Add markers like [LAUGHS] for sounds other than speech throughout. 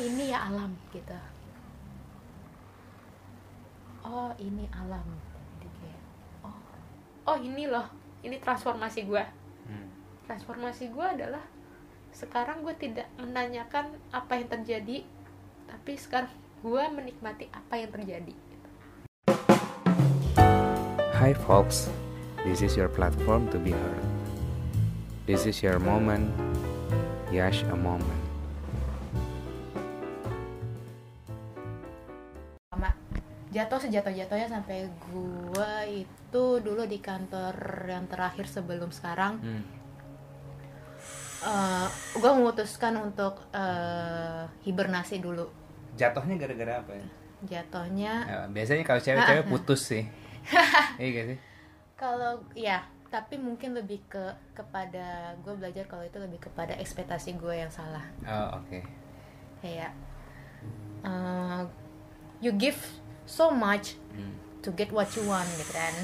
ini ya alam gitu. Oh ini alam. Jadi kayak oh oh ini loh. Ini transformasi gue Hmm. transformasi gue adalah sekarang gue tidak menanyakan apa yang terjadi tapi sekarang gue menikmati apa yang terjadi Hi folks, this is your platform to be heard. This is your moment, Yash a moment. Jatuh sejatuh jatuhnya sampai gue itu dulu di kantor yang terakhir sebelum sekarang Hmm. gue memutuskan untuk eh, hibernasi dulu Jatuhnya gara-gara apa ya? jatuhnya Ya, biasanya kalau cewek-cewek Ah, putus sih. [LAUGHS] Iya gak sih? kalau ya tapi mungkin lebih ke kepada gue belajar kalau itu lebih kepada ekspektasi gue yang salah Oh oke. kayak eh, you give so much Hmm. to get what you want gitu kan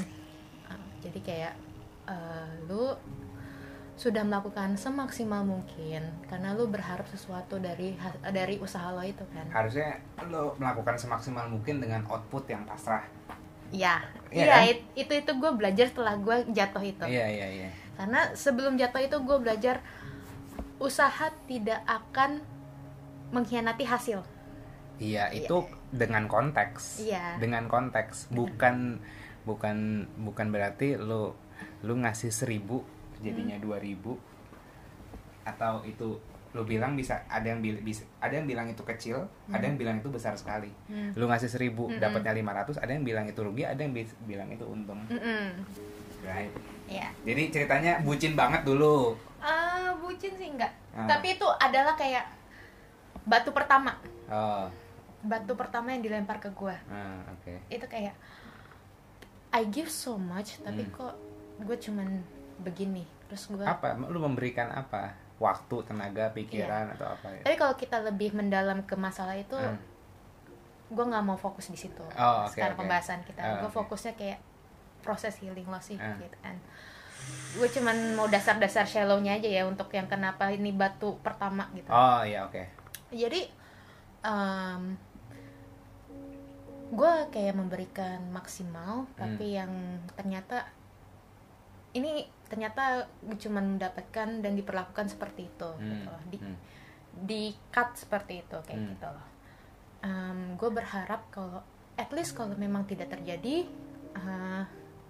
Uh, jadi kayak uh, lu sudah melakukan semaksimal mungkin karena lu berharap sesuatu dari dari usaha lo itu kan Harusnya lo melakukan semaksimal mungkin dengan output yang pasrah. ya Iya iya kan? it- itu itu gue belajar setelah gue jatuh itu Iya iya iya. karena sebelum jatuh itu gue belajar usaha tidak akan mengkhianati hasil Iya itu dengan konteks. Iya. Dengan konteks, bukan bukan bukan berarti lo lu ngasih seribu jadinya Hmm. dua ribu atau itu lu bilang bisa ada yang bil- bisa ada yang bilang itu kecil, ada yang bilang itu besar sekali. Hmm. Lu ngasih seribu Mm-mm. dapatnya 500 ada yang bilang itu rugi, ada yang bilang itu untung. Mm-mm. Right. ya Jadi ceritanya bucin banget dulu. Ah, bucin sih enggak Ah. tapi itu adalah kayak batu pertama Oh, batu pertama yang dilempar ke gue ah, oke. itu kayak I give so much tapi Hmm. kok gue cuman begini terus gue Apa? Lu memberikan apa? Waktu, tenaga, pikiran atau apa ya? tapi kalau kita lebih mendalam ke masalah itu Hmm. gue nggak mau fokus di situ Oh, oke, sekarang oke. pembahasan kita Ah, gue oke. fokusnya kayak proses healing lo sih Ah. gitu kan gue cuman mau dasar-dasar shallownya aja ya untuk yang kenapa ini batu pertama gitu Oh, iya oke. jadi gue kayak memberikan maksimal Hmm. tapi yang ternyata ini ternyata gue cuman mendapatkan dan diperlakukan seperti itu Hmm, gitu loh. di hmm. di cut seperti itu kayak Hmm. gitu loh gue berharap kalau at least kalau memang tidak terjadi uh,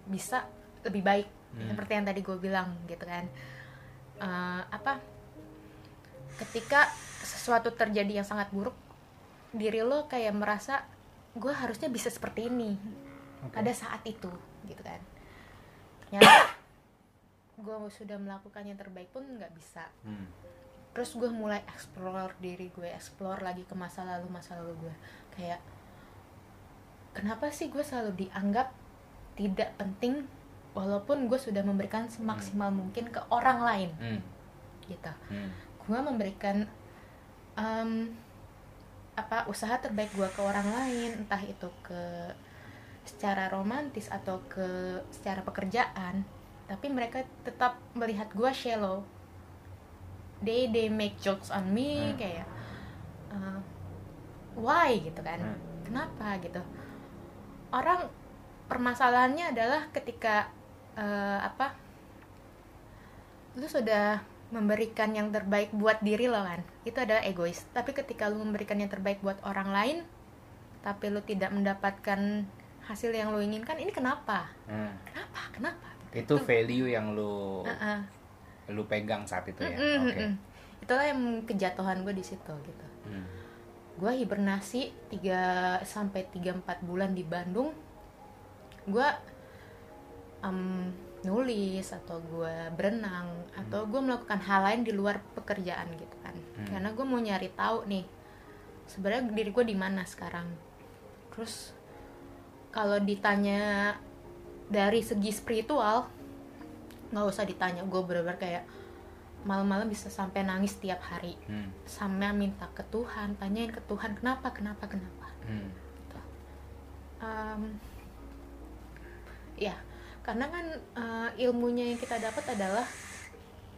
bisa lebih baik Hmm. seperti yang tadi gue bilang gitu kan Uh, apa ketika sesuatu terjadi yang sangat buruk diri lo kayak merasa gue harusnya bisa seperti ini Oke. pada saat itu gitu kan ternyata [COUGHS] gue sudah melakukan yang terbaik pun nggak bisa Hmm. terus gue mulai explore diri gue explore lagi ke masa lalu masa lalu gue kayak kenapa sih gue selalu dianggap tidak penting walaupun gue sudah memberikan semaksimal mungkin ke orang lain Hmm. gitu Hmm. gue memberikan em, apa usaha terbaik gue ke orang lain entah itu ke secara romantis atau ke secara pekerjaan tapi mereka tetap melihat gue shallow. They they make jokes on me Hmm. kayak eh, why? gitu kan. Hmm. kenapa? gitu. Orang permasalahannya adalah ketika eh, apa lu sudah memberikan yang terbaik buat diri lo kan itu adalah egois tapi ketika lu memberikan yang terbaik buat orang lain tapi lu tidak mendapatkan hasil yang lu inginkan ini kenapa Hmm. kenapa kenapa Itu value yang lu Uh-uh. lu pegang saat itu ya. Mm-mm, Oke. mm-mm. itulah yang kejatuhan gue di situ gitu Hmm. gue hibernasi 3 sampai 3 4 bulan di Bandung gue em, nulis atau gue berenang atau gue melakukan hal lain di luar pekerjaan gitu kan. Hmm. karena gue mau nyari tahu nih sebenarnya diri gue di mana sekarang. Terus kalau ditanya dari segi spiritual nggak usah ditanya. Gue bener-bener kayak malam-malam bisa sampai nangis tiap hari. Hmm. sama minta ke Tuhan tanyain ke Tuhan kenapa kenapa kenapa? Hmm. Em, ya karena kan eh, ilmunya yang kita dapat adalah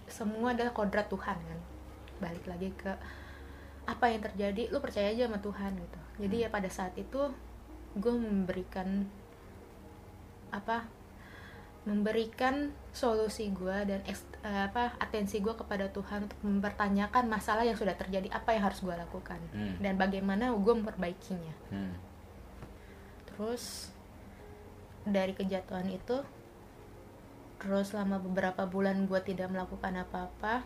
semua adalah kodrat Tuhan kan balik lagi ke apa yang terjadi lu percaya aja sama Tuhan gitu jadi ya pada saat itu gue memberikan apa memberikan solusi gue dan eh, apa atensi gue kepada Tuhan untuk mempertanyakan masalah yang sudah terjadi apa yang harus gue lakukan Hmm. dan bagaimana gue memperbaikinya Hmm. terus dari kejatuhan itu terus selama beberapa bulan gue tidak melakukan apa-apa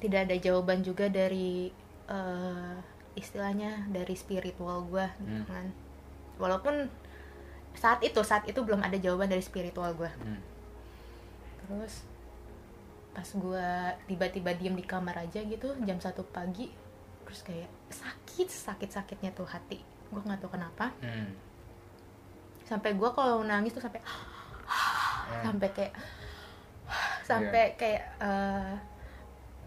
tidak ada jawaban juga dari eh, istilahnya dari spiritual gue gitu Hmm. kan walaupun saat itu saat itu belum ada jawaban dari spiritual gue Hmm. terus pas gue tiba-tiba diem di kamar aja gitu jam satu pagi terus kayak sakit sakit sakitnya tuh hati gue nggak tahu kenapa Hmm. sampai gue kalau nangis tuh sampai. Sampai kayak [SIGHS] sampai kayak eh,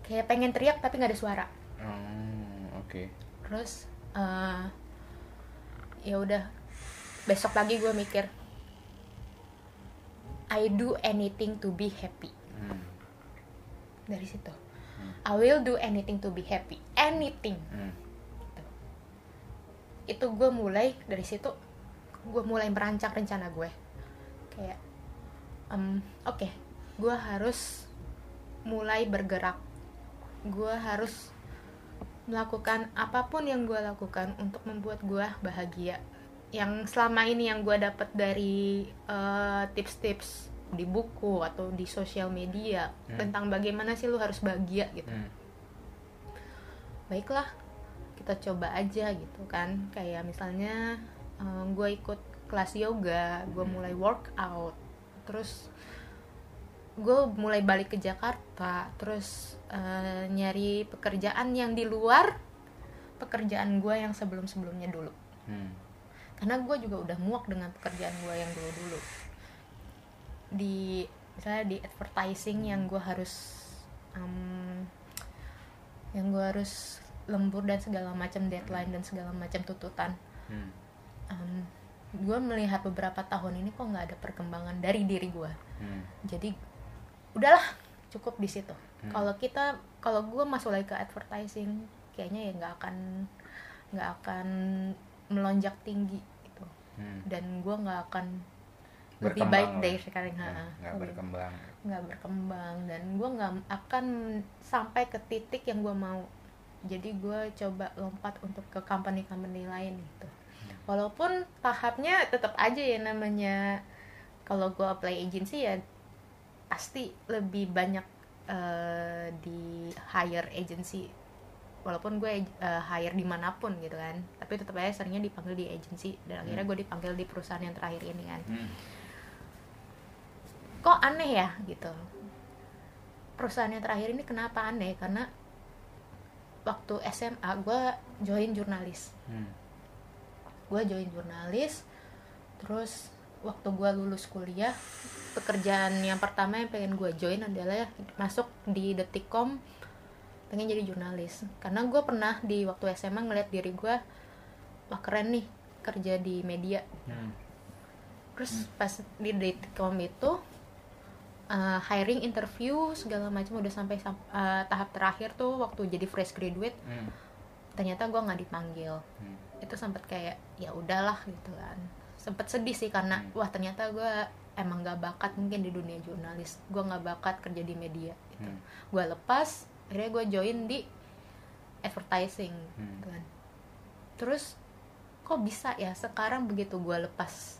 kayak pengen teriak tapi nggak ada suara. Oh, oke. terus eh, ya udah besok lagi gue mikir I do anything to be happy. Hmm. dari situ. Hmm. I will do anything to be happy. Anything. Hmm. itu gue mulai dari situ gue mulai merancang rencana gue. Kayak em, oke. Gue harus mulai bergerak. Gue harus melakukan apa pun yang gue lakukan untuk membuat gue bahagia. Yang selama ini yang gue dapat dari eh, tips-tips di buku atau di sosial media Hmm. tentang bagaimana sih lu harus bahagia gitu. Hmm. baiklah kita coba aja gitu kan. Kayak misalnya gue ikut kelas yoga gue mulai workout terus gue mulai balik ke Jakarta terus eh, nyari pekerjaan yang di luar pekerjaan gue yang sebelum sebelumnya dulu Hmm. karena gue juga udah muak dengan pekerjaan gue yang dulu dulu di misalnya di advertising yang gue harus em, yang gue harus lembur dan segala macam deadline dan segala macam tuntutan Hmm. Gue melihat beberapa tahun ini kok nggak ada perkembangan dari diri gue Hmm. jadi udahlah cukup di situ Hmm. kalau kita kalau gue masuk lagi ke advertising kayaknya ya nggak akan nggak akan melonjak tinggi gitu Hmm. dan gue nggak akan lebih Berkembang baik lah. dari sekarang Ya, nggak berkembang. nggak berkembang dan gue nggak akan sampai ke titik yang gue mau jadi gue coba lompat untuk ke company-company lain gitu walaupun tahapnya tetap aja ya namanya kalau gue apply agency ya pasti lebih banyak eh, di hire agency. Walaupun gue eh, hire di mana pun gitu kan tapi tetap aja seringnya dipanggil di agency dan akhirnya gue dipanggil di perusahaan yang terakhir ini kan. Hmm. kok aneh ya gitu. Perusahaan yang terakhir ini kenapa aneh? Karena waktu SMA gue join jurnalis. Hmm. Gue join jurnalis terus waktu gue lulus kuliah pekerjaan yang pertama yang pengen gue join adalah masuk di detikcom pengen jadi jurnalis karena gue pernah di waktu SMA ngeliat diri gue wah keren nih kerja di media Hmm. terus pas di detikcom itu uh, hiring interview segala macam udah sampai sam- uh, tahap terakhir tuh waktu jadi fresh graduate Hmm. ternyata gue nggak dipanggil Hmm. Itu sempat kayak ya udahlah gitu kan sempet sedih sih karena Hmm. wah ternyata gue emang gak bakat mungkin di dunia jurnalis gue nggak bakat kerja di media gitu. Hmm. gue lepas akhirnya gue join di advertising Hmm. gitu kan terus kok bisa ya sekarang begitu gue lepas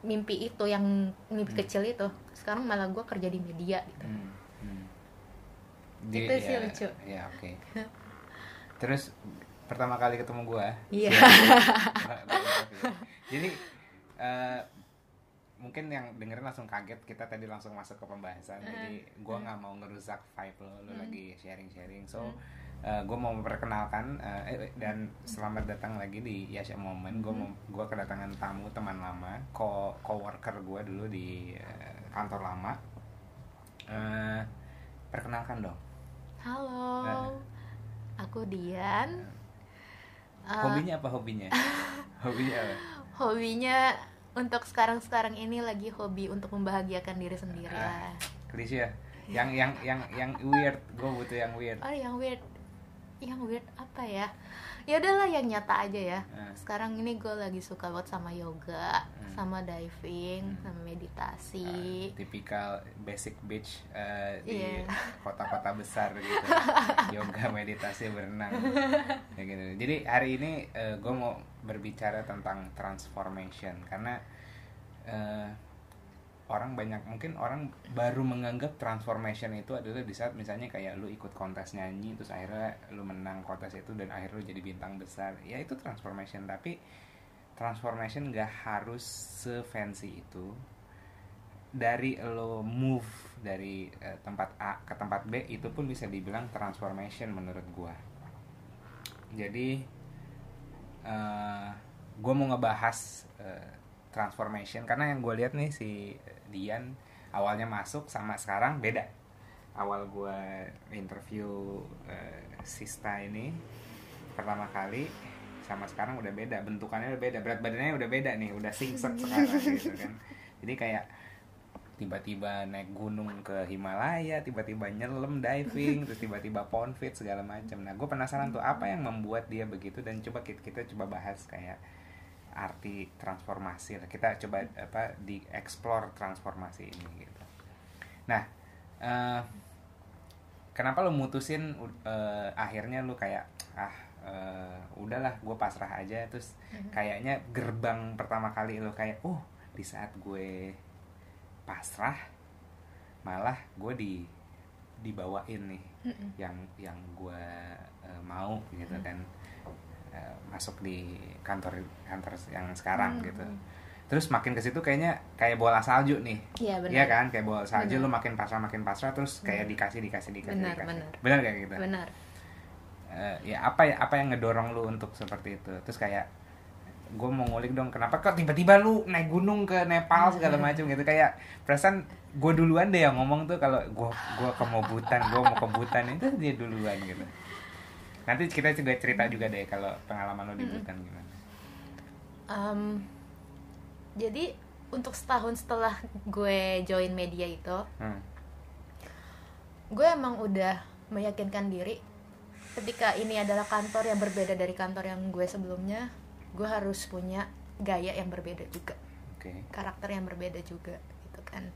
mimpi itu yang mimpi Hmm. kecil itu sekarang malah gue kerja di media gitu Hmm. Hmm. Itu sih ya, lucu. Ya oke. [LAUGHS] Terus pertama kali ketemu gua. Iya. [LAUGHS] Jadi eh, mungkin yang dengerin langsung kaget kita tadi langsung masuk ke pembahasan. Jadi gua nggak mau ngerusak vibe lo, lo lagi sharing-sharing. So eh, gue mau memperkenalkan eh, eh, dan selamat datang lagi di Yasha Moment. Gue mau gua kedatangan tamu teman lama, co coworker gue dulu di eh, kantor lama. Eh, perkenalkan dong. halo Nah. aku Dian Uh, Hobinya apa hobinya? [LAUGHS] hobinya apa? hobinya untuk sekarang-sekarang ini lagi hobi untuk membahagiakan diri sendiri lah Klise ya. Yang yang yang yang weird. Gue butuh yang weird. oh yang weird yang weird apa ya ya udahlah yang nyata aja ya Hmm. sekarang ini gue lagi suka banget sama yoga Hmm. sama diving Hmm. sama meditasi tipikal basic beach eh, di Iya. kota-kota besar gitu [LAUGHS] yoga meditasi berenang kayak gitu jadi hari ini gue mau berbicara tentang transformation karena eh, orang banyak mungkin orang baru menganggap transformation itu adalah di saat misalnya kayak lu ikut kontes nyanyi terus akhirnya lu menang kontes itu dan akhirnya lu jadi bintang besar. Ya itu transformation. Tapi transformation gak harus se-fancy itu. Dari lo move dari eh, tempat A ke tempat B itu pun bisa dibilang transformation menurut gua. Jadi eh gue mau ngebahas eh, transformation. Karena yang gue lihat nih si Dian awalnya masuk sama sekarang beda. Awal gue interview eh, Sista ini pertama kali sama sekarang udah beda bentukannya udah beda berat badannya udah beda nih udah singsek [LAUGHS] sekarang gitu kan. Jadi kayak tiba-tiba naik gunung ke Himalaya tiba-tiba nyelam diving terus tiba-tiba ponfit segala macam. Nah gue penasaran tuh apa yang membuat dia begitu? Dan coba kita, kita coba bahas kayak arti transformasi. Lah kita coba apa di explore transformasi ini gitu. Nah eh, kenapa lo mutusin eh, akhirnya lu kayak ah eh, udahlah gue pasrah aja. Terus kayaknya gerbang pertama kali lo kayak oh di saat gue pasrah malah gue di dibawain nih Mm-mm. yang yang gue eh, mau gitu kan Eh, masuk di kantor kantor yang sekarang Hmm. gitu. terus makin ke situ kayaknya kayak bola salju nih. Iya benar. Iya kan? Kayak bola salju Benar. lu makin pasrah makin pasrah terus kayak dikasih dikasih dikasih Benar, dikasih. benar. benar kayak gitu? Benar. Eh, ya apa ya apa yang ngedorong lu untuk seperti itu? Terus kayak gue mau ngulik dong kenapa kok tiba-tiba lu naik gunung ke Nepal segala [LAUGHS] macam? Gitu. Kayak perasaan gue duluan deh yang ngomong tuh kalau gue gua ke gue mau ke Butan itu dia duluan gitu nanti kita juga cerita juga deh kalau pengalaman lu di. Butan gimana Em, jadi untuk setahun setelah gue join media itu hmm. gue emang udah meyakinkan diri ketika ini adalah kantor yang berbeda dari kantor yang gue sebelumnya gue harus punya gaya yang berbeda juga oke karakter yang berbeda juga gitu kan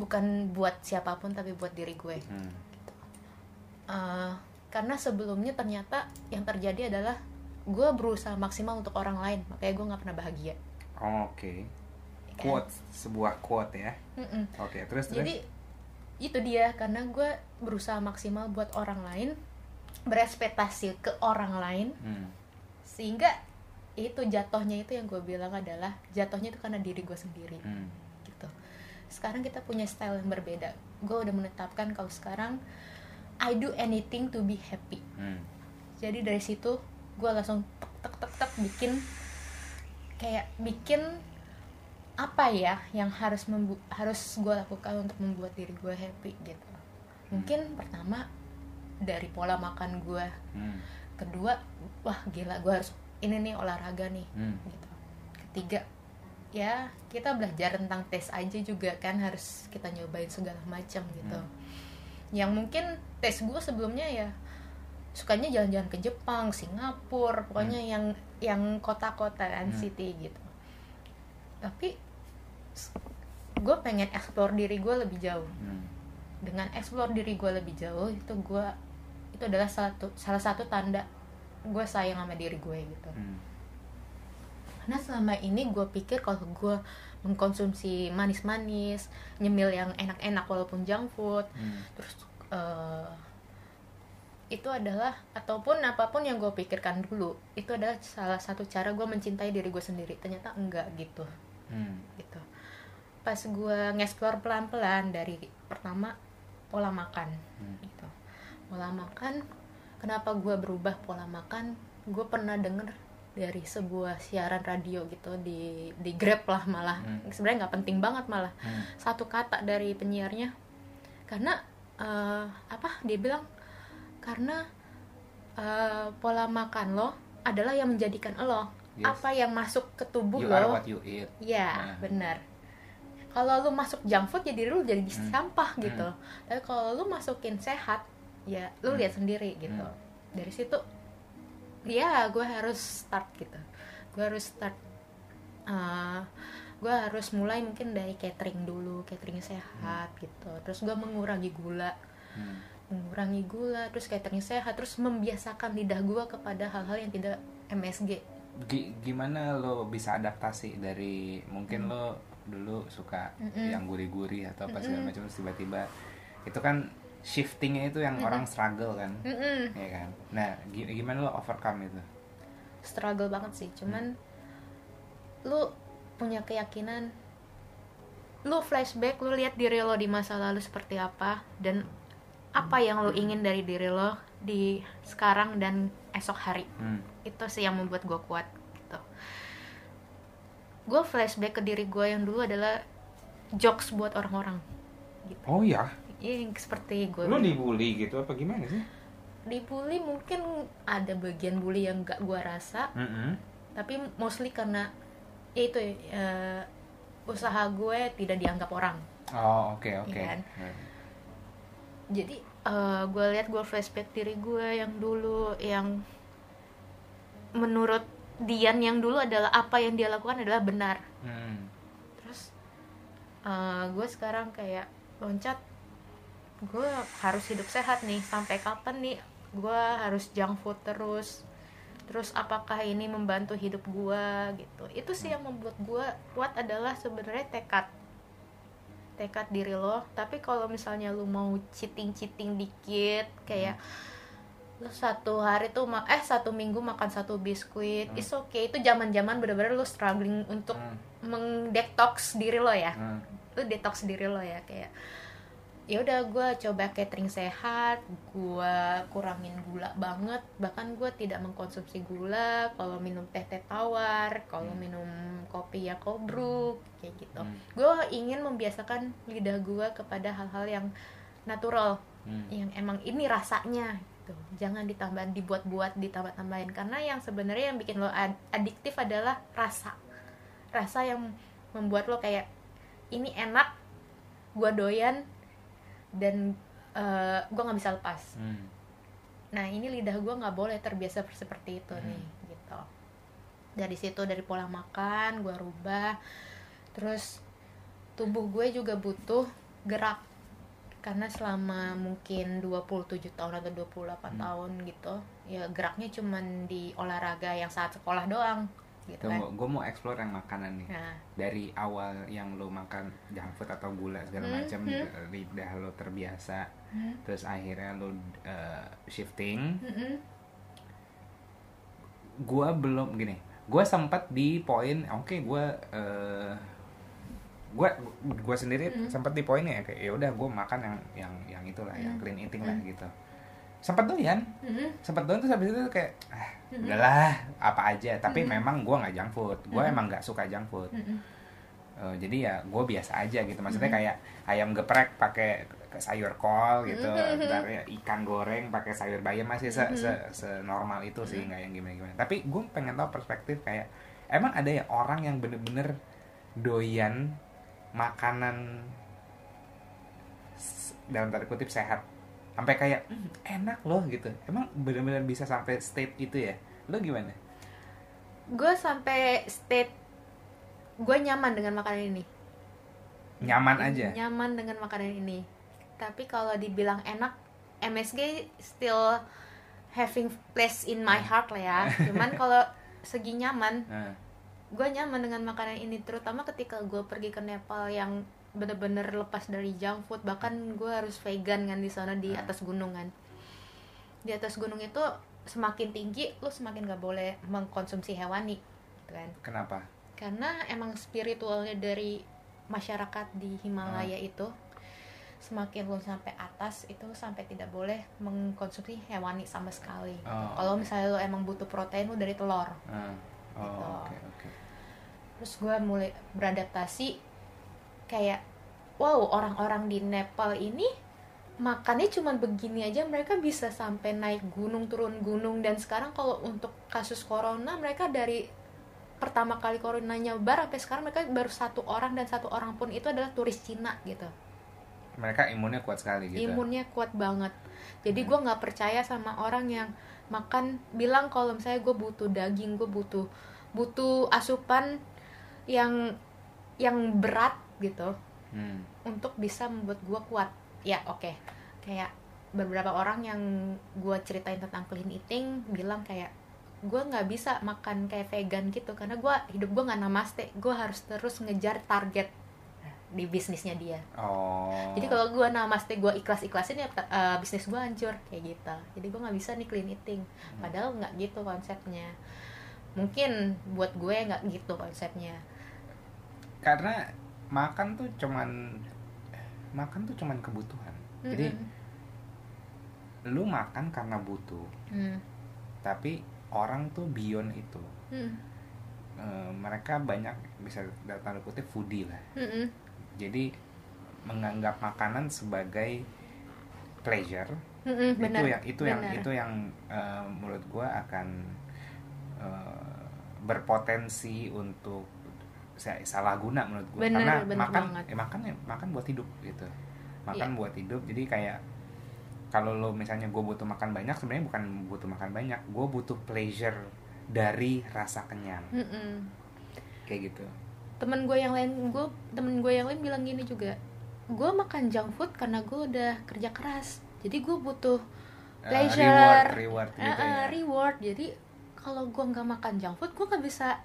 bukan buat siapa pun tapi buat diri gue hmm. Eh, karena sebelumnya ternyata yang terjadi adalah gue berusaha maksimal untuk orang lain makanya gue nggak pernah bahagia. Oh, oke. Ya kan? quote sebuah quote ya. Oke terus terus? Jadi itu dia karena gue berusaha maksimal buat orang lain berespektasi ke orang lain Hmm. sehingga itu jatuhnya itu yang gue bilang adalah jatuhnya itu karena diri gue sendiri Hmm. gitu. Sekarang kita punya style yang berbeda. Gue udah menetapkan kalau sekarang I do anything to be happy Hmm. jadi dari situ gue langsung tek tek tek tek bikin kayak bikin apa ya yang harus membu- harus gue lakukan untuk membuat diri gue happy gitu mungkin pertama dari pola makan gue Hmm. kedua wah gila gue harus ini nih olahraga nih Hmm. gitu ketiga ya kita belajar tentang tes aja juga kan harus kita nyobain segala macam gitu Hmm. yang mungkin tes gue sebelumnya ya sukanya jalan-jalan ke Jepang Singapura pokoknya yang yang kota-kota kan Hmm. city gitu tapi gue pengen explore diri gue lebih jauh Hmm. dengan explore diri gue lebih jauh itu gue itu adalah satu salah satu tanda gue sayang sama diri gue gitu Hmm. karena selama ini gue pikir kalau gue mengkonsumsi manis-manis nyemil yang enak-enak walaupun junk food Hmm. terus eh, itu adalah ataupun apa pun yang gue pikirkan dulu itu adalah salah satu cara gue mencintai diri gue sendiri ternyata enggak gitu Hmm. gitu pas gue ngeksplor pelan-pelan dari pertama pola makan Hmm. gitu pola makan kenapa gue berubah pola makan gue pernah denger dari sebuah siaran radio gitu di di grab lah malah Hmm. sebenarnya nggak penting banget malah Hmm. satu kata dari penyiarnya karena eh, apa dia bilang karena eh, pola makan lo adalah yang menjadikan lo Yes. apa yang masuk ke tubuh You are lo what you eat. ya Nah. benar kalau lu masuk junk food jadi lu jadi Hmm. sampah gitu Hmm. tapi kalau lu masukin sehat ya lu lihat sendiri gitu Hmm. dari situ ya gue harus start gitu gue harus start uh, gue harus mulai mungkin dari catering dulu catering sehat gitu. Terus gue mengurangi gula. Hmm. mengurangi gula terus catering sehat terus membiasakan lidah gue kepada hal-hal yang tidak MSG Gi- gimana lo bisa adaptasi dari mungkin lo dulu suka Mm-mm. yang gurih-gurih atau apa segala macam terus tiba-tiba itu kan shiftingnya itu yang orang struggle kan? Mm-mm. ya kan? Nah gi- gimana lo overcome itu? Struggle banget sih cuman lu punya keyakinan. Lu flashback lu lihat diri lo di masa lalu seperti apa dan apa yang lo ingin dari diri lo di sekarang dan esok hari. Hmm. itu sih yang membuat gue kuat gitu. Gue flashback ke diri gue yang dulu adalah jokes buat orang-orang gitu. Oh ya Iya, yang seperti gue lo dibully gitu apa gimana sih? Dibully mungkin ada bagian bully yang gak gue rasa. Mm-mm. tapi mostly karena itu ya, usaha gue tidak dianggap orang oh oke oke Iya kan? Hmm. jadi eh, gue lihat gue flashback diri gue yang dulu yang menurut Dian yang dulu adalah apa yang dia lakukan adalah benar Hmm. terus eh, gue sekarang kayak loncat gue harus hidup sehat nih sampai kapan nih gue harus junk food terus terus apakah ini membantu hidup gue gitu itu sih yang membuat gue kuat adalah sebenarnya tekad tekad diri lo tapi kalau misalnya lu mau cheating cheating dikit kayak lu satu hari tuh ma- eh satu minggu makan satu biskuit Hmm. is okay itu zaman zaman bener-bener lu struggling untuk Hmm. mengdetox diri lo ya Hmm. lu detox diri lo ya kayak ya udah gue coba catering sehat gue kurangin gula banget bahkan gue tidak mengkonsumsi gula kalau minum teh teh tawar kalau Hmm. minum kopi ya kobruk kayak gitu Hmm. gue ingin membiasakan lidah gue kepada hal-hal yang natural Hmm. yang emang ini rasanya gitu jangan ditambah dibuat-buat ditambah-tambahin karena yang sebenarnya yang bikin lo ad- adiktif adalah rasa rasa yang membuat lo kayak ini enak gua doyan dan eh, gua nggak bisa lepas Hmm. nah ini lidah gua nggak boleh terbiasa seperti itu Hmm. nih gitu dari situ dari pola makan gua rubah terus tubuh gue juga butuh gerak karena selama mungkin 27 tahun atau 28 Hmm. tahun gitu ya geraknya cuman di olahraga yang saat sekolah doang gitu kan gue mau explore yang makanan nih nah dari awal yang lo makan junk food atau gula segala Hmm, macam hmm. lidah lo terbiasa Hmm. terus akhirnya lo uh, shifting Mm-mm. gua belum gini gua sempat di poin oke gua eh gua gua sendiri Mm. sempat di poin ya kayak ya udah gua makan yang yang yang itulah yang Mm. clean eating lah Mm. gitu sempat doyan Mm-mm. sempat doyan terus habis itu kayak ah, Mm-mm. udahlah apa aja tapi Mm-mm. memang gua nggak junk food gua Mm-mm. emang nggak suka junk food Mm-mm. Eh, jadi ya gue biasa aja gitu maksudnya Mhm. kayak ayam geprek pakai sayur kol gitu Mhm. ntar ya ikan goreng pakai sayur bayam masih se, Mhm. se, senormal itu sih Mhm. nggak yang gimana gimana tapi gue pengen tahu perspektif kayak emang ada ya orang yang bener-bener doyan makanan dalam tanda kutip sehat sampai kayak "Hmm, enak loh gitu. Emang bener-bener bisa sampai state itu ya? Lo gimana? Gue sampai state gue nyaman dengan makanan ini. Nyaman aja? nyaman dengan makanan ini. Tapi kalau dibilang enak MSG still having place in my heart lah ya. [LAUGHS] Cuman kalau segi nyaman Nah, gue nyaman dengan makanan ini. Terutama ketika gue pergi ke Nepal yang bener-bener lepas dari junk food bahkan gue harus vegan kan di sana di Hmm. atas gunung kan di atas gunung itu semakin tinggi lu semakin gak boleh mengkonsumsi hewani gitu kan kenapa karena emang spiritualnya dari masyarakat di Himalaya Ah. itu semakin lo sampai atas itu sampai tidak boleh mengkonsumsi hewani sama sekali gitu. Oh, kalau oke. misalnya lo emang butuh protein lo dari telur Ah, oh Gitu. oke oke terus gue mulai beradaptasi kayak wow orang-orang di Nepal ini makannya cuman begini aja mereka bisa sampai naik gunung turun gunung. Dan sekarang kalau untuk kasus corona mereka dari pertama kali corona nyebar sampai sekarang mereka baru satu orang dan satu orang pun itu adalah turis Cina gitu. Mereka imunnya kuat sekali gitu. Imunnya kuat banget. Jadi gue nggak percaya sama orang yang makan bilang kalau misalnya gue butuh daging gue butuh butuh asupan yang yang berat gitu. Hmm. untuk bisa membuat gue kuat. Ya oke. Kayak beberapa orang yang gue ceritain tentang clean eating bilang kayak gue nggak bisa makan kayak vegan gitu karena gue hidup gue nggak namaste. Gue harus terus ngejar target di bisnisnya dia. Oh. Jadi kalau gue namaste gue ikhlas ikhlasin ya eh, bisnis gue hancur kayak gitu. Jadi gue nggak bisa nih clean eating. Padahal nggak gitu konsepnya. Mungkin buat gue nggak gitu konsepnya. Karena makan tuh cuman makan tuh cuman kebutuhan jadi Mm-mm. lu makan karena butuh Hmm. tapi orang tuh beyond itu Hmm. Eh, mereka banyak bisa dalam tanda kutip foodie lah Mm-mm. jadi menganggap makanan sebagai pleasure benar, itu yang itu yang benar. itu yang eh, menurut gua akan eh, berpotensi untuk salah guna menurut gua. Benar, karena benar makan banget. eh, makan ya makan buat hidup gitu. Makan Iya. buat hidup. Jadi kayak kalau lo misalnya gue butuh makan banyak sebenarnya bukan butuh makan banyak. Gue butuh pleasure dari rasa kenyang. Mm-mm. kayak gitu. Temen gue yang lain gue temen gue yang lain bilang gini juga. Gue makan junk food karena gue udah kerja keras. Jadi gue butuh Eh, Pleasure. reward reward gitu eh, ya. reward. Jadi kalau gue nggak makan junk food gue nggak bisa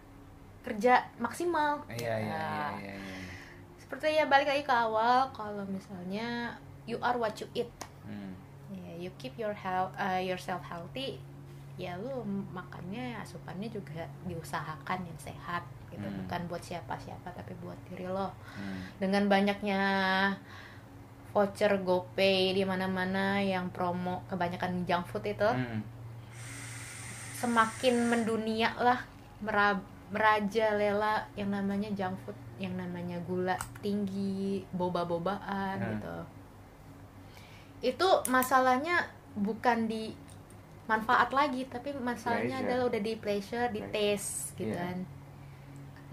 kerja maksimal iya iya Ya. iya iya, iya. seperti ya balik lagi ke awal kalau misalnya you are what you eat Hmm. ya you keep your health uh, yourself healthy ya lu makannya asupannya juga diusahakan yang sehat gitu Hmm. bukan buat siapa-siapa tapi buat diri lo Hmm. dengan banyaknya voucher GoPay di mana-mana yang promo kebanyakan junk food itu Hmm. semakin mendunia lah mera- merajalela yang namanya junk food yang namanya gula tinggi boba-bobaan Hmm. gitu itu masalahnya bukan di manfaat lagi tapi masalahnya Pleasure. adalah udah di pleasure di taste gitu Iya. kan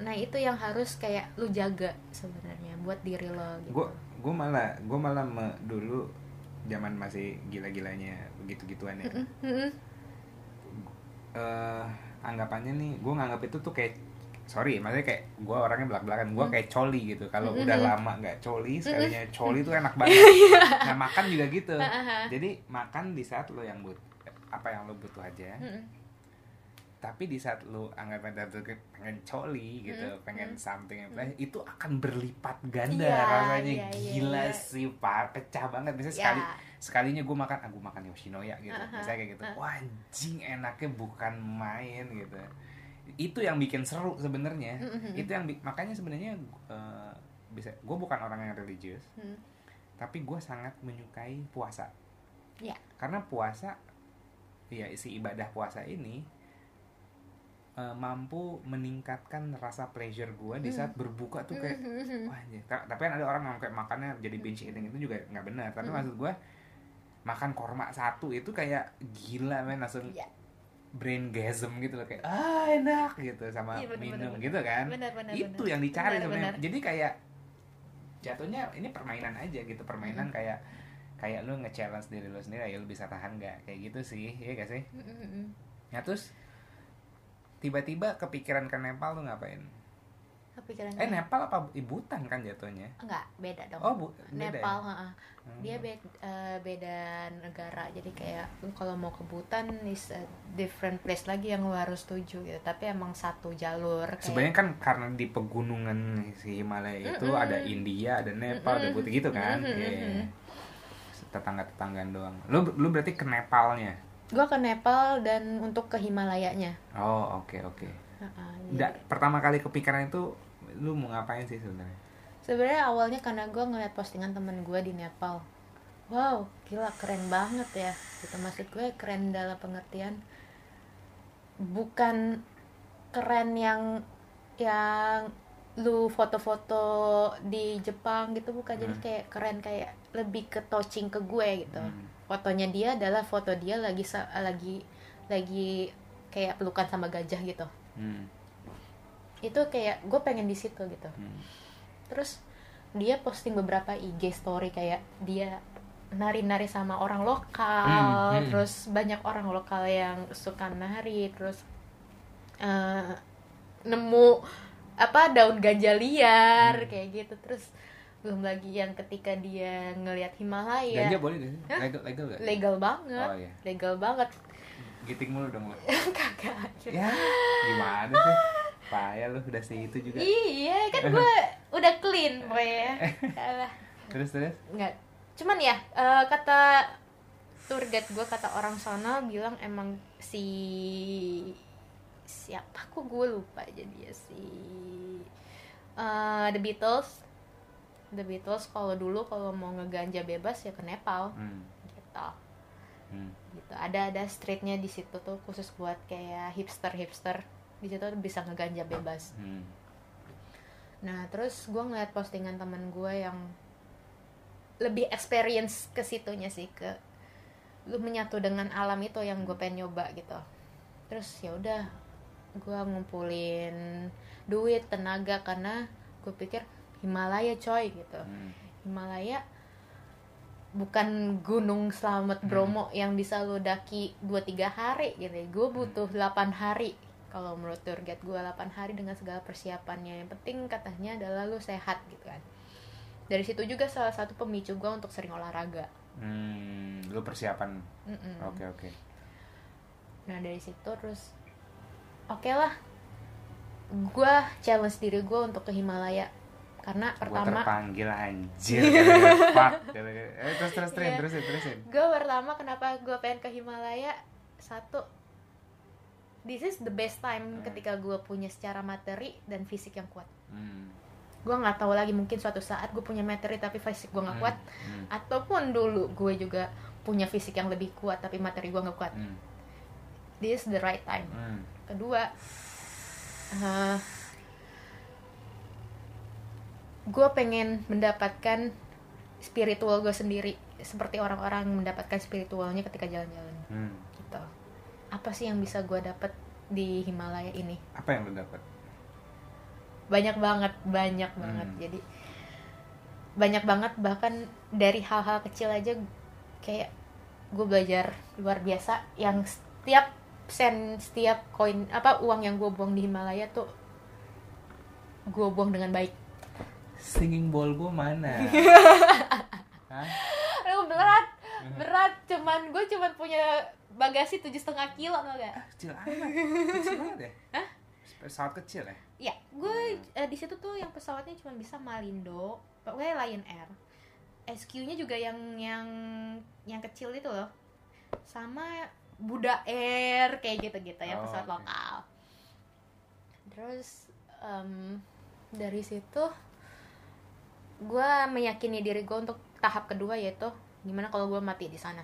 nah itu yang harus kayak lu jaga sebenarnya buat diri lo gitu gue gue malah gue malah me- dulu zaman masih gila-gilanya begitu gituan ya eh anggapannya nih gue nganggap itu tuh kayak sorry maksudnya kayak gue orangnya belak belakan gue Hmm. kayak coli gitu kalau Mm-mm. udah lama nggak coli sekalinya coli tuh enak banget [LAUGHS] nah makan juga gitu jadi makan di saat lo yang but apa yang lo butuh aja Mm-mm. Tapi di saat lo anggapan tuh pengen coli gitu Mm, pengen mm. something lain, itu akan berlipat ganda Iya, rasanya iya, iya, gila iya. sih pak pecah banget misalnya Ya. sekali sekalinya gue makan ah gue makan Yoshinoya gitu Aha, misalnya kayak gitu ah. wah anjing enaknya bukan main gitu itu yang bikin seru sebenarnya Mm-mm. itu yang makanya sebenarnya eh, bisa gue bukan orang yang religius Mm. tapi gue sangat menyukai puasa Ya. karena puasa ya isi ibadah puasa ini eh, mampu meningkatkan rasa pleasure gue di saat berbuka tuh kayak [LAUGHS] wah anjir. Ta- tapi kan ada orang yang kayak makannya jadi binge eating itu juga nggak benar tapi Hmm. maksud gue makan korma satu itu kayak gila men langsung Iya. brain gasm gitu loh kayak ah enak gitu sama Iya, bener, minum bener, gitu kan benar benar itu benar. yang dicari Benar, sebenarnya benar. jadi kayak jatuhnya ini permainan aja gitu permainan Hmm. kayak kayak lu nge-challenge diri lu sendiri ya lu bisa tahan nggak kayak gitu sih iya gak sih Mm-mm. ya terus tiba-tiba kepikiran ke Nepal tuh ngapain kepikiran eh Nepal apa Ibutan kan jatuhnya enggak beda dong oh bu beda ya? Nepal heeh. Hmm. dia beda, beda negara jadi kayak kalau mau ke Bhutan is a different place lagi yang lu harus tuju gitu tapi emang satu jalur kayak sebenarnya kan karena di pegunungan si Himalaya itu Mm-mm. ada India ada Nepal ada Mm-mm. Bhutan gitu kan Mm-mm. Iya. tetangga-tetanggaan doang lu lu berarti ke Nepalnya gua ke Nepal dan untuk ke Himalayanya. Oh oke oke. Heeh, Nggak, jadi- pertama kali kepikiran itu lu mau ngapain sih sebenarnya? Sebenarnya awalnya karena gue ngeliat postingan temen gue di Nepal. Wow gila keren banget ya. Gitu maksud gue keren dalam pengertian bukan keren yang yang lu foto-foto di Jepang gitu bukan. Jadi Hmm. kayak keren kayak lebih ke touching ke gue gitu. Hmm. Fotonya dia adalah foto dia lagi lagi lagi kayak pelukan sama gajah gitu Hmm. itu kayak gue pengen di situ gitu Hmm. terus dia posting beberapa IG story kayak dia nari-nari sama orang lokal Hmm, hmm. terus banyak orang lokal yang suka nari terus eh, nemu apa daun ganja liar Hmm. kayak gitu terus belum lagi yang ketika dia ngelihat Himalaya Ganja boleh deh. Hah? Legal legal gak? legal banget Oh iya. legal banget Giting mulu dong lo. [LAUGHS] kagak ya, gimana sih? Payah lu udah sih itu juga. iya kan [LAUGHS] gue udah clean ya Alah. Terus terus. nggak cuman ya eh, kata tour guide gue kata orang sana bilang emang si siapa kok gue lupa jadi ya si eh, The Beatles The Beatles kalau dulu kalau mau ngeganja bebas ya ke Nepal Hmm. gitu Hmm. gitu ada ada streetnya di situ tuh khusus buat kayak hipster hipster di situ bisa ngeganja bebas Hmm. Nah, terus gue ngeliat postingan temen gue yang lebih experience ke situnya sih ke lu menyatu dengan alam itu yang gue pengen nyoba gitu. Terus ya udah gue ngumpulin duit tenaga karena gue pikir Himalaya coy gitu. Hmm. Himalaya bukan gunung Selamat Bromo yang bisa lu daki 2-3 hari gitu. Gue butuh 8 hari kalau menurut tour guide gue 8 hari dengan segala persiapannya. Yang penting katanya adalah lu sehat gitu kan. Dari situ juga salah satu pemicu gue untuk sering olahraga. Hmm. Lu persiapan. Oke oke. Nah dari situ terus oke lah. Gue challenge diri gue untuk ke Himalaya karena Gua pertama terpanggil anjir. [LAUGHS] fuck. Gara-gara- Eh terus terus terusin Iya. terusin terusin. gue pertama kenapa gue pengen ke Himalaya satu this is the best time Hmm. ketika gue punya secara materi dan fisik yang kuat Hmm. gue nggak tahu lagi mungkin suatu saat gue punya materi tapi fisik gue nggak kuat Hmm. ataupun dulu gue juga punya fisik yang lebih kuat tapi materi gue nggak kuat Hmm. this is the right time Hmm. kedua eh, gue pengen mendapatkan spiritual gue sendiri seperti orang-orang mendapatkan spiritualnya ketika jalan-jalan Hmm. gitu apa sih yang bisa gue dapat di Himalaya ini Apa yang lu dapat? banyak banget banyak banget Hmm. jadi banyak banget bahkan dari hal-hal kecil aja kayak gue belajar luar biasa yang setiap sen setiap koin apa uang yang gue buang di Himalaya tuh gue buang dengan baik Singing bowl gua mana? [LAUGHS] Hah? Aduh berat berat cuman gue cuman punya bagasi tujuh setengah kilo tau gak Kecil amat. Kecil banget ya? Hah? Pesawat kecil ya? ya gue eh, di situ tuh yang pesawatnya cuma bisa Malindo pokoknya Lion Air SQ-nya juga yang yang yang kecil itu loh sama Buddha Air kayak gitu-gitu ya Oh, pesawat oke. lokal terus em, dari situ gue meyakini diri gue untuk tahap kedua yaitu gimana kalau gue mati di sana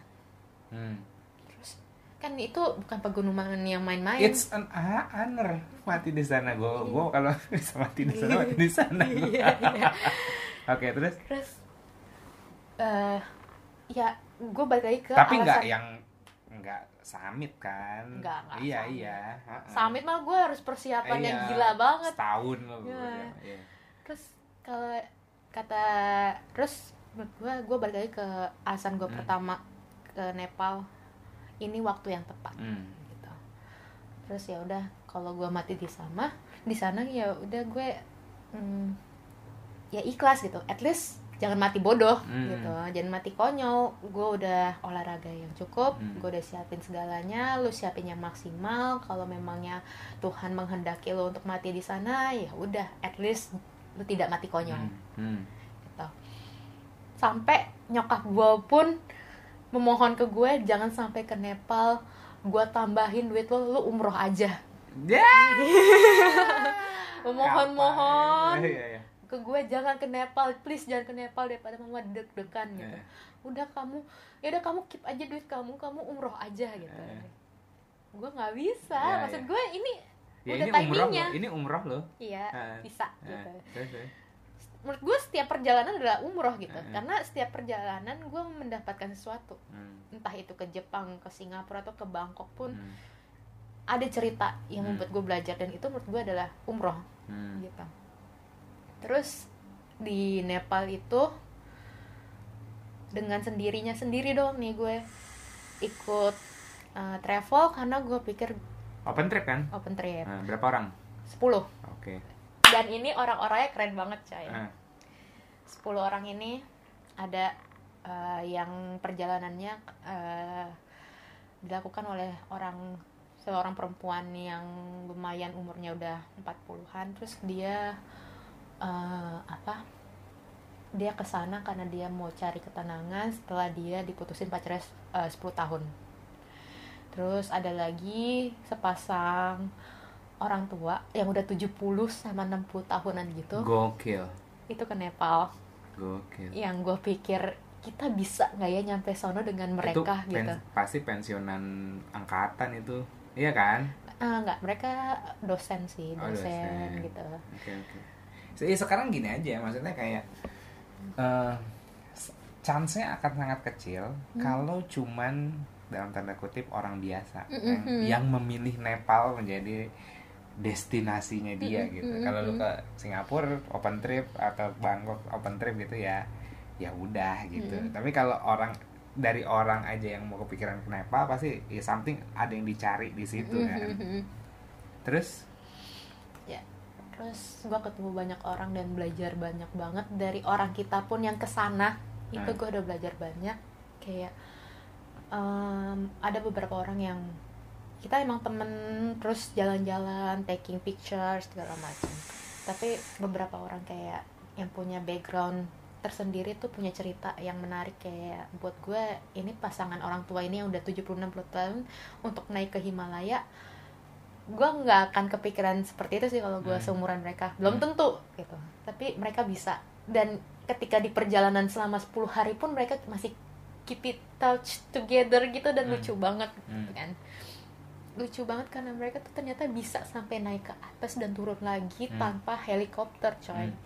Hmm. terus kan itu bukan pegunungan yang main-main It's an honor mati di sana. Gua gua kalau [LAUGHS] bisa mati di sana mati di sana. Iya, iya. [LAUGHS] Oke, terus terus eh ya gue balik lagi ke tapi nggak yang nggak summit kan? Nggak, nggak Iya, summit. iya. Summit mah gue harus persiapan yang Iya, gila banget Setahun loh. Iya. bilang. Iya. terus kalau kata terus menurut gue gue balik lagi ke alasan gue Hmm. pertama ke Nepal ini waktu yang tepat Hmm. gitu terus ya udah kalau gue mati di sana di sana ya udah gue mm, ya ikhlas gitu at least jangan mati bodoh Hmm. gitu jangan mati konyol gue udah olahraga yang cukup Hmm. gue udah siapin segalanya lu siapin yang maksimal kalau memangnya Tuhan menghendaki lu untuk mati di sana ya udah at least lu tidak mati konyol Hmm. Hmm. gitu sampai nyokap gue pun memohon ke gue jangan sampai ke Nepal gue tambahin duit lo lu umroh aja Ya. [LAUGHS] memohon-mohon Iya, iya. ke gue jangan ke Nepal please jangan ke Nepal daripada mama deg-degan gitu Iya. udah kamu ya udah kamu keep aja duit kamu kamu umroh aja gitu Iya. gue nggak bisa Iya, maksud iya. gue ini Ya, udah ini umroh timingnya loh. Ini umroh loh. iya Ah. bisa Nah, gitu terus. Menurut gue setiap perjalanan adalah umroh gitu Heeh. karena setiap perjalanan gue mendapatkan sesuatu Hmm. entah itu ke Jepang ke Singapura atau ke Bangkok pun Hmm. ada cerita yang Hmm. membuat gue belajar dan itu menurut gue adalah umroh Hmm. gitu terus di Nepal itu dengan sendirinya sendiri doang nih gue ikut uh, travel karena gue pikir open trip kan open trip Nah, berapa orang 10 oke dan ini orang-orangnya keren banget coy. Ah, 10 orang ini ada uh, yang perjalanannya uh, dilakukan oleh orang seorang perempuan yang lumayan umurnya udah 40-an terus dia uh, apa dia ke sana karena dia mau cari ketenangan setelah dia diputusin pacarnya uh, 10 tahun. Terus ada lagi sepasang orang tua yang udah 70 sama 60 tahunan gitu gokil. itu ke Nepal. Gokil. Yang gue pikir kita bisa nggak ya nyampe sono dengan mereka? itu gitu. pasti pensiunan angkatan itu. Iya kan? Ah nggak mereka dosen sih Oh, dosen, dosen. gitu. Oke oke. So, ya sekarang gini aja maksudnya kayak eh chance-nya akan sangat kecil Hmm. kalau cuman dalam tanda kutip orang biasa Mm, yang, mm, mm. yang memilih Nepal menjadi destinasinya dia gitu. Kalau lu ke Singapura open trip atau Bangkok open trip gitu ya ya udah gitu. Mm. tapi kalau orang dari orang aja yang mau kepikiran ke Nepal pasti ya something ada yang dicari di situ kan. Terus? Ya terus gue ketemu banyak orang dan belajar banyak banget. Dari orang kita pun yang ke sana itu Hmm. gue udah belajar banyak. Kayak em, ada beberapa orang yang kita emang temen terus jalan-jalan taking pictures segala macam tapi beberapa orang kayak yang punya background tersendiri tuh punya cerita yang menarik kayak buat gue ini pasangan orang tua ini yang udah 70-60 tahun untuk naik ke Himalaya gue nggak akan kepikiran seperti itu sih kalau gue Hmm. seumuran mereka belum Hmm. tentu gitu tapi mereka bisa dan ketika di perjalanan selama 10 hari pun mereka masih keep it touch together gitu dan Hmm. lucu banget Hmm. gitu kan lucu banget karena mereka tuh ternyata bisa sampai naik ke atas dan turun lagi Hmm. tanpa helikopter coy Hmm.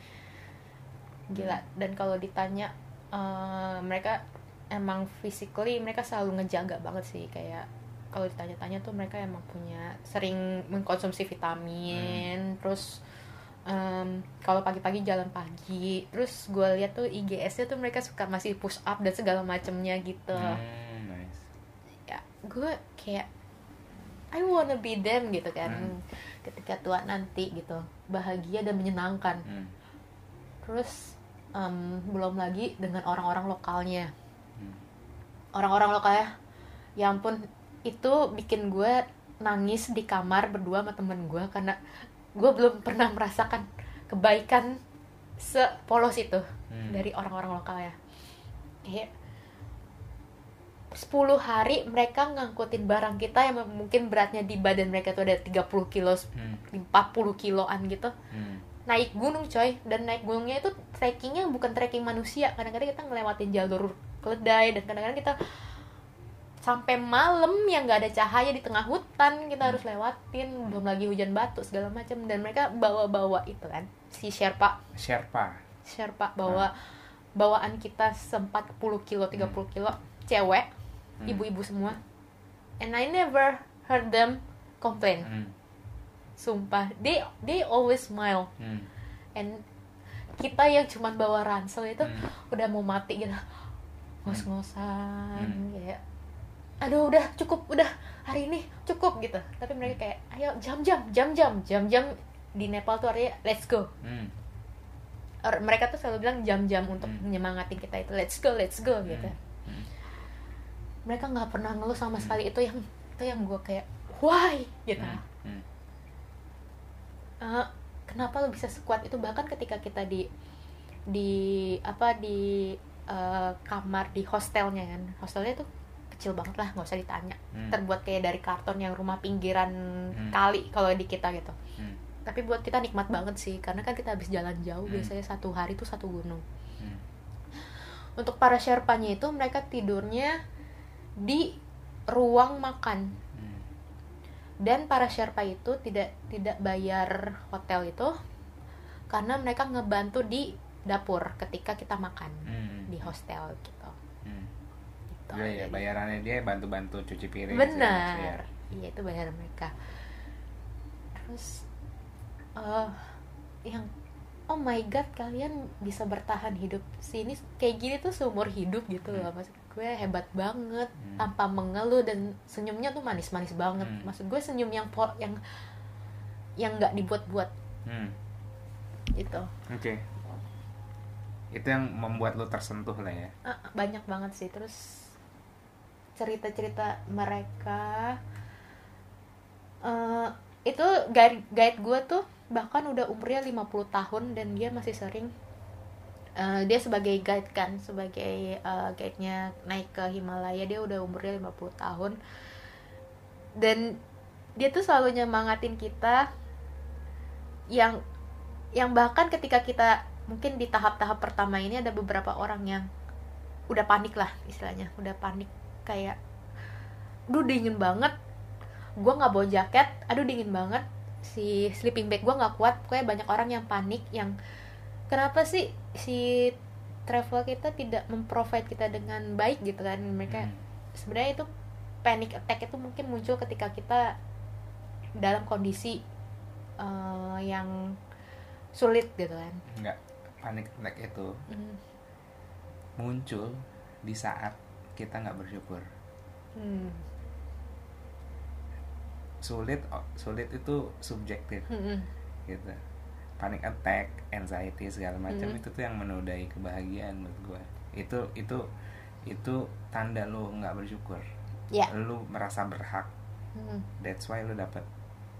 gila dan kalau ditanya eh, mereka emang physically mereka selalu ngejaga banget sih kayak kalau ditanya-tanya tuh mereka emang punya sering mengkonsumsi vitamin terus em, kalau pagi-pagi jalan pagi terus gue lihat tuh IGS-nya tuh mereka suka masih push up dan segala macemnya gitu Hmm, nice. ya gue kayak I wanna be them gitu kan Hmm. ketika tua nanti gitu bahagia dan menyenangkan Hmm. terus em, belum lagi dengan orang-orang lokalnya Hmm. orang-orang lokalnya ya ampun itu bikin gue nangis di kamar berdua sama temen gue karena gue belum pernah merasakan kebaikan sepolos itu Hmm. dari orang-orang lokalnya kayak 10 hari mereka ngangkutin barang kita yang mungkin beratnya di badan mereka tuh ada 30 kilo Hmm. 40 kiloan gitu. Hmm. naik gunung coy. Dan naik gunungnya itu trekkingnya bukan trekking manusia. Kadang-kadang kita ngelewatin jalur keledai dan kadang-kadang kita sampai malam yang nggak ada cahaya di tengah hutan kita harus lewatin. Belum lagi hujan batu segala macam. Dan mereka bawa-bawa itu kan si Sherpa. Sherpa. Sherpa bawa bawaan kita sempat 40 kilo 30 kilo. Cewek Hmm. ibu-ibu semua and I never heard them complain Hmm. sumpah they they always smile Hmm. and kita yang cuman bawa ransel itu Hmm. udah mau mati gitu ngos-ngosan Hmm. kayak aduh udah cukup udah hari ini cukup gitu tapi mereka kayak ayo jam-jam jam-jam jam-jam di Nepal tuh artinya let's go Hmm. Or- mereka tuh selalu bilang jam-jam untuk Hmm. menyemangatin kita itu let's go let's go gitu Hmm. Mereka nggak pernah ngeluh sama Hmm. sekali itu yang itu yang gue kayak why gitu Hmm. Hmm. Eh, kenapa lo bisa sekuat itu bahkan ketika kita di di apa di eh, kamar di hostelnya kan hostelnya tuh kecil banget lah nggak usah ditanya Hmm. terbuat kayak dari karton yang rumah pinggiran Hmm. kali kalau di kita gitu Hmm. tapi buat kita nikmat banget sih karena kan kita habis jalan jauh Hmm. biasanya satu hari tuh satu gunung Hmm. untuk para sherpanya itu mereka tidurnya di ruang makan Hmm. dan para sherpa itu tidak tidak bayar hotel itu karena mereka ngebantu di dapur ketika kita makan Hmm. di hostel gitu. Hmm. Gitu. Iya, ya, bayarannya dia bantu-bantu cuci piring. Benar. macam, Iya itu bayar mereka. Terus eh yang oh my god kalian bisa bertahan hidup sini kayak gini tuh seumur hidup gitu loh maksud gue hebat banget Hmm. tanpa mengeluh dan senyumnya tuh manis-manis banget Hmm. maksud gue senyum yang po- yang yang nggak dibuat-buat Hmm. gitu Oke. Itu yang membuat lo tersentuh lah ya. Ah, banyak banget sih terus cerita-cerita mereka eh itu guide guide gue tuh bahkan udah umurnya 50 tahun dan dia masih sering eh, dia sebagai guide kan sebagai eh, guide-nya naik ke Himalaya dia udah umurnya 50 tahun. Dan dia tuh selalu nyemangatin kita yang yang bahkan ketika kita mungkin di tahap-tahap pertama ini ada beberapa orang yang udah panik lah istilahnya udah panik kayak duh dingin banget gue nggak bawa jaket aduh dingin banget si sleeping bag gue nggak kuat. Pokoknya banyak orang yang panik yang kenapa sih si travel kita tidak memprovide kita dengan baik gitu kan mereka Hmm. sebenarnya itu panic attack itu mungkin muncul ketika kita dalam kondisi eh, yang sulit gitu kan Enggak. Panic attack itu Hmm. muncul di saat kita nggak bersyukur. Hmm. Sulit, sulit itu subjektif Hmm. gitu. Panic attack, anxiety segala macam Hmm. itu tuh yang menodai kebahagiaan menurut gue. Itu itu itu tanda lo nggak bersyukur. Ya. Lu merasa berhak. Hmm. That's why lu dapat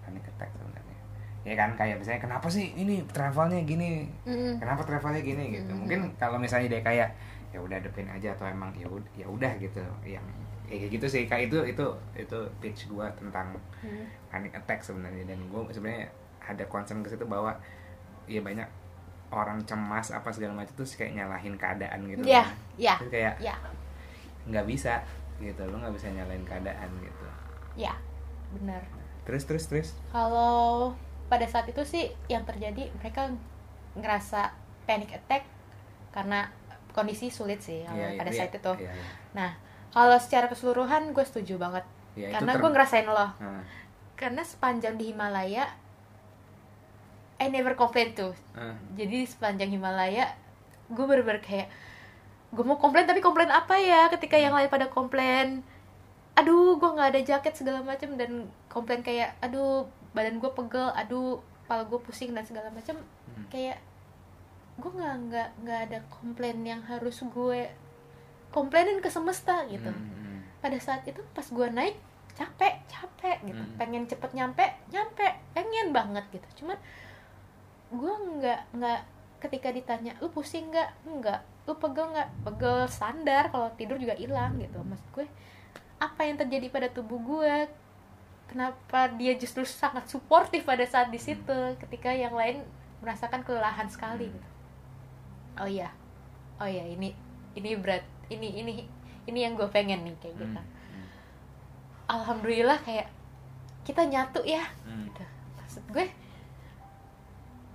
panic attack sebenarnya. Ya kan kayak misalnya kenapa sih ini travelnya gini Hmm. kenapa travelnya gini gitu Mhm. mungkin kalau misalnya dia kayak ya udah depan aja atau emang ya udah ya udah gitu yang kayak gitu sih kayak itu itu itu pitch gua tentang Hmm. panic attack sebenarnya dan gua sebenarnya ada concern ke situ bahwa ya banyak orang cemas apa segala macam tuh kayak nyalahin keadaan gitu Ya, kan. ya, Terus kayak ya, nggak bisa gitu lu nggak bisa nyalahin keadaan gitu ya, benar. terus terus terus Kalau pada saat itu sih yang terjadi mereka ngerasa panic attack karena kondisi sulit sih kalau Iya, iya, pada iya, saat itu. iya, iya. Nah, kalau secara keseluruhan gue setuju banget Ya, itu karena gue ngerasain loh. Nah, Karena sepanjang di Himalaya, I never complain tuh. nah, Jadi sepanjang Himalaya, gue bener-bener kayak gue mau komplain tapi komplain apa ya ketika yang lain pada komplain aduh gue nggak ada jaket segala macam dan komplain kayak aduh badan gue pegel aduh kepala gue pusing dan segala macam hmm. kayak gue nggak nggak nggak ada komplain yang harus gue komplainin ke semesta gitu Hmm, hmm. pada saat itu pas gue naik capek capek gitu Hmm. pengen cepet nyampe nyampe pengen banget gitu cuman gue nggak nggak ketika ditanya lu pusing nggak? Nggak. Lu pegel nggak? Pegel standar kalau tidur juga hilang gitu. Maksud gue apa yang terjadi pada tubuh gue kenapa dia justru sangat suportif pada saat di situ ketika yang lain merasakan kelelahan sekali gitu. Oh iya. Oh iya ini ini berat ini ini ini yang gue pengen nih kayak gitu. Hmm, hmm, alhamdulillah kayak kita nyatu ya hmm. gitu. maksud gue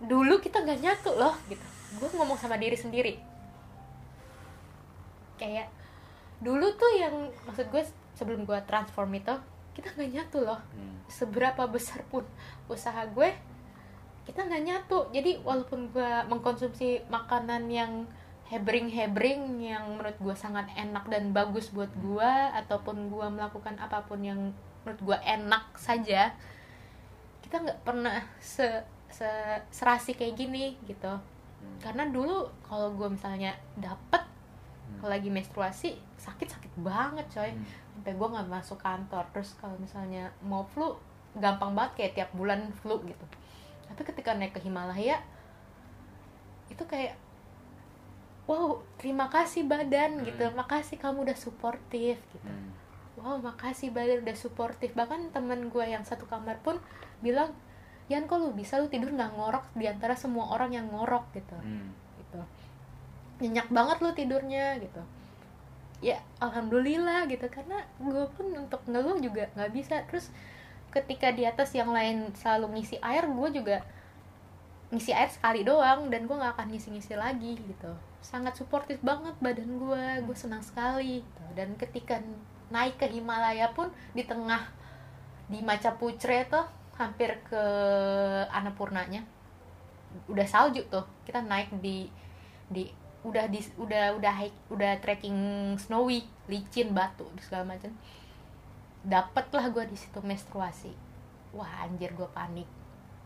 dulu kita nggak nyatu loh gitu. Gue ngomong sama diri sendiri. Kayak dulu tuh yang maksud gue sebelum gue transform itu kita nggak nyatu loh. Hmm. seberapa besar pun usaha gue kita nggak nyatu. Jadi walaupun gue mengkonsumsi makanan yang hebring hebring yang menurut gue sangat enak dan bagus buat gue ataupun gue melakukan apa pun yang menurut gue enak saja kita nggak pernah se, se serasi kayak gini gitu Hmm. karena dulu kalau gue misalnya dapet Hmm. kalau lagi menstruasi sakit sakit banget coy Hmm. sampai gue nggak masuk kantor terus kalau misalnya mau flu gampang banget kayak tiap bulan flu gitu tapi ketika naik ke Himalaya itu kayak wow terima kasih badan Hmm. gitu makasih kamu udah suportif gitu Hmm. wow makasih badan udah suportif bahkan temen gue yang satu kamar pun bilang Yan kok lu bisa lu tidur nggak ngorok di antara semua orang yang ngorok gitu. Hmm. gitu. Nyenyak banget lu tidurnya gitu. Ya alhamdulillah gitu. Karena gue pun untuk ngeluh juga nggak bisa. Terus ketika di atas yang lain selalu ngisi air gue juga ngisi air sekali doang dan gue nggak akan ngisi-ngisi lagi gitu. Sangat suportif banget badan gue gue senang sekali gitu. dan ketika naik ke Himalaya pun di tengah di Macapucre tuh hampir ke Annapurnanya. Udah salju tuh. Kita naik di di udah di udah udah hike, udah trekking snowy licin batu segala macam. Dapet lah gue di situ menstruasi. Wah anjir gue panik.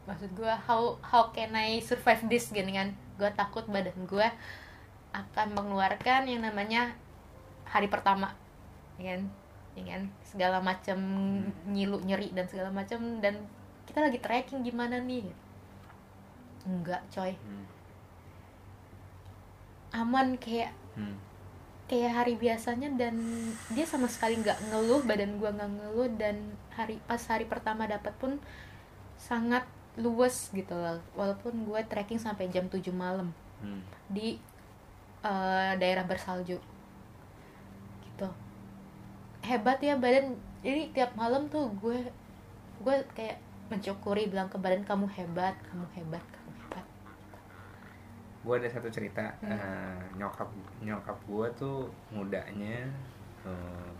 Maksud gue how how can I survive this gini kan? Gue takut badan gue akan mengeluarkan yang namanya hari pertama. Ya kan? Ya kan? Segala macam nyilu nyeri dan segala macam dan kita lagi trekking gimana nih enggak coy Hmm. aman kayak Hmm. kayak hari biasanya dan dia sama sekali nggak ngeluh badan gua nggak ngeluh dan hari pas hari pertama dapat pun sangat luwes gitu loh walaupun gue trekking sampai jam 7 malam Hmm. di eh, daerah bersalju gitu hebat ya badan jadi tiap malam tuh gue gue kayak mencukuri bilang ke badan kamu hebat kamu hebat kamu hebat gue ada satu cerita Hmm. eh, nyokap nyokap gue tuh mudanya eh,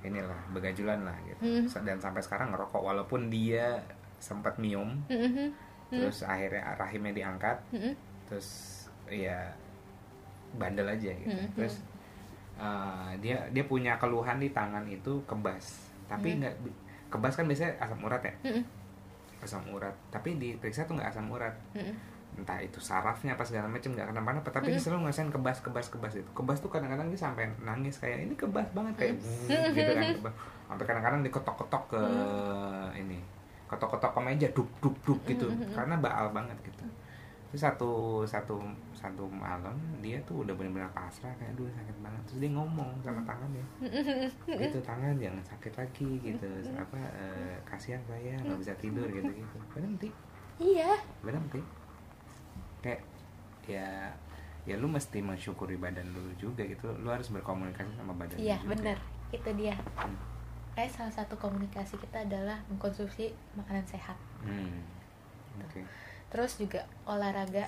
inilah begajulan lah gitu Hmm. dan sampai sekarang ngerokok walaupun dia sempat mium Mhm. terus akhirnya rahimnya diangkat Mhm. terus ya bandel aja gitu Hmm. terus eh, dia dia punya keluhan di tangan itu kebas tapi Hmm. Kebas kan biasanya asam urat ya Mhm. asam urat tapi diperiksa tuh nggak asam urat Mhm. entah itu sarafnya apa segala macam nggak kenapa-napa tapi dia Mm. selalu ngerasain kebas kebas kebas itu kebas tuh kadang-kadang dia sampai nangis kayak ini kebas banget kayak Mm. "Wuh," gitu kan kebas. [LAUGHS] sampai kadang-kadang diketok-ketok ke Mm. ini ketok-ketok ke meja duk duk duk gitu Mm. karena baal banget gitu terus satu satu satu malam dia tuh udah benar-benar pasrah kayak dulu sakit banget. Terus dia ngomong sama tangannya [LAUGHS] gitu tangan jangan sakit lagi gitu. [LAUGHS] Apa eh, kasihan saya nggak bisa tidur gitu gitu. Berhenti iya. Berhenti kayak ya ya lu mesti mensyukuri badan lu juga gitu. Lu harus berkomunikasi sama badan iya bener. Itu dia. Hmm. kayak salah satu komunikasi kita adalah mengkonsumsi makanan sehat. Hmm. oke terus juga olahraga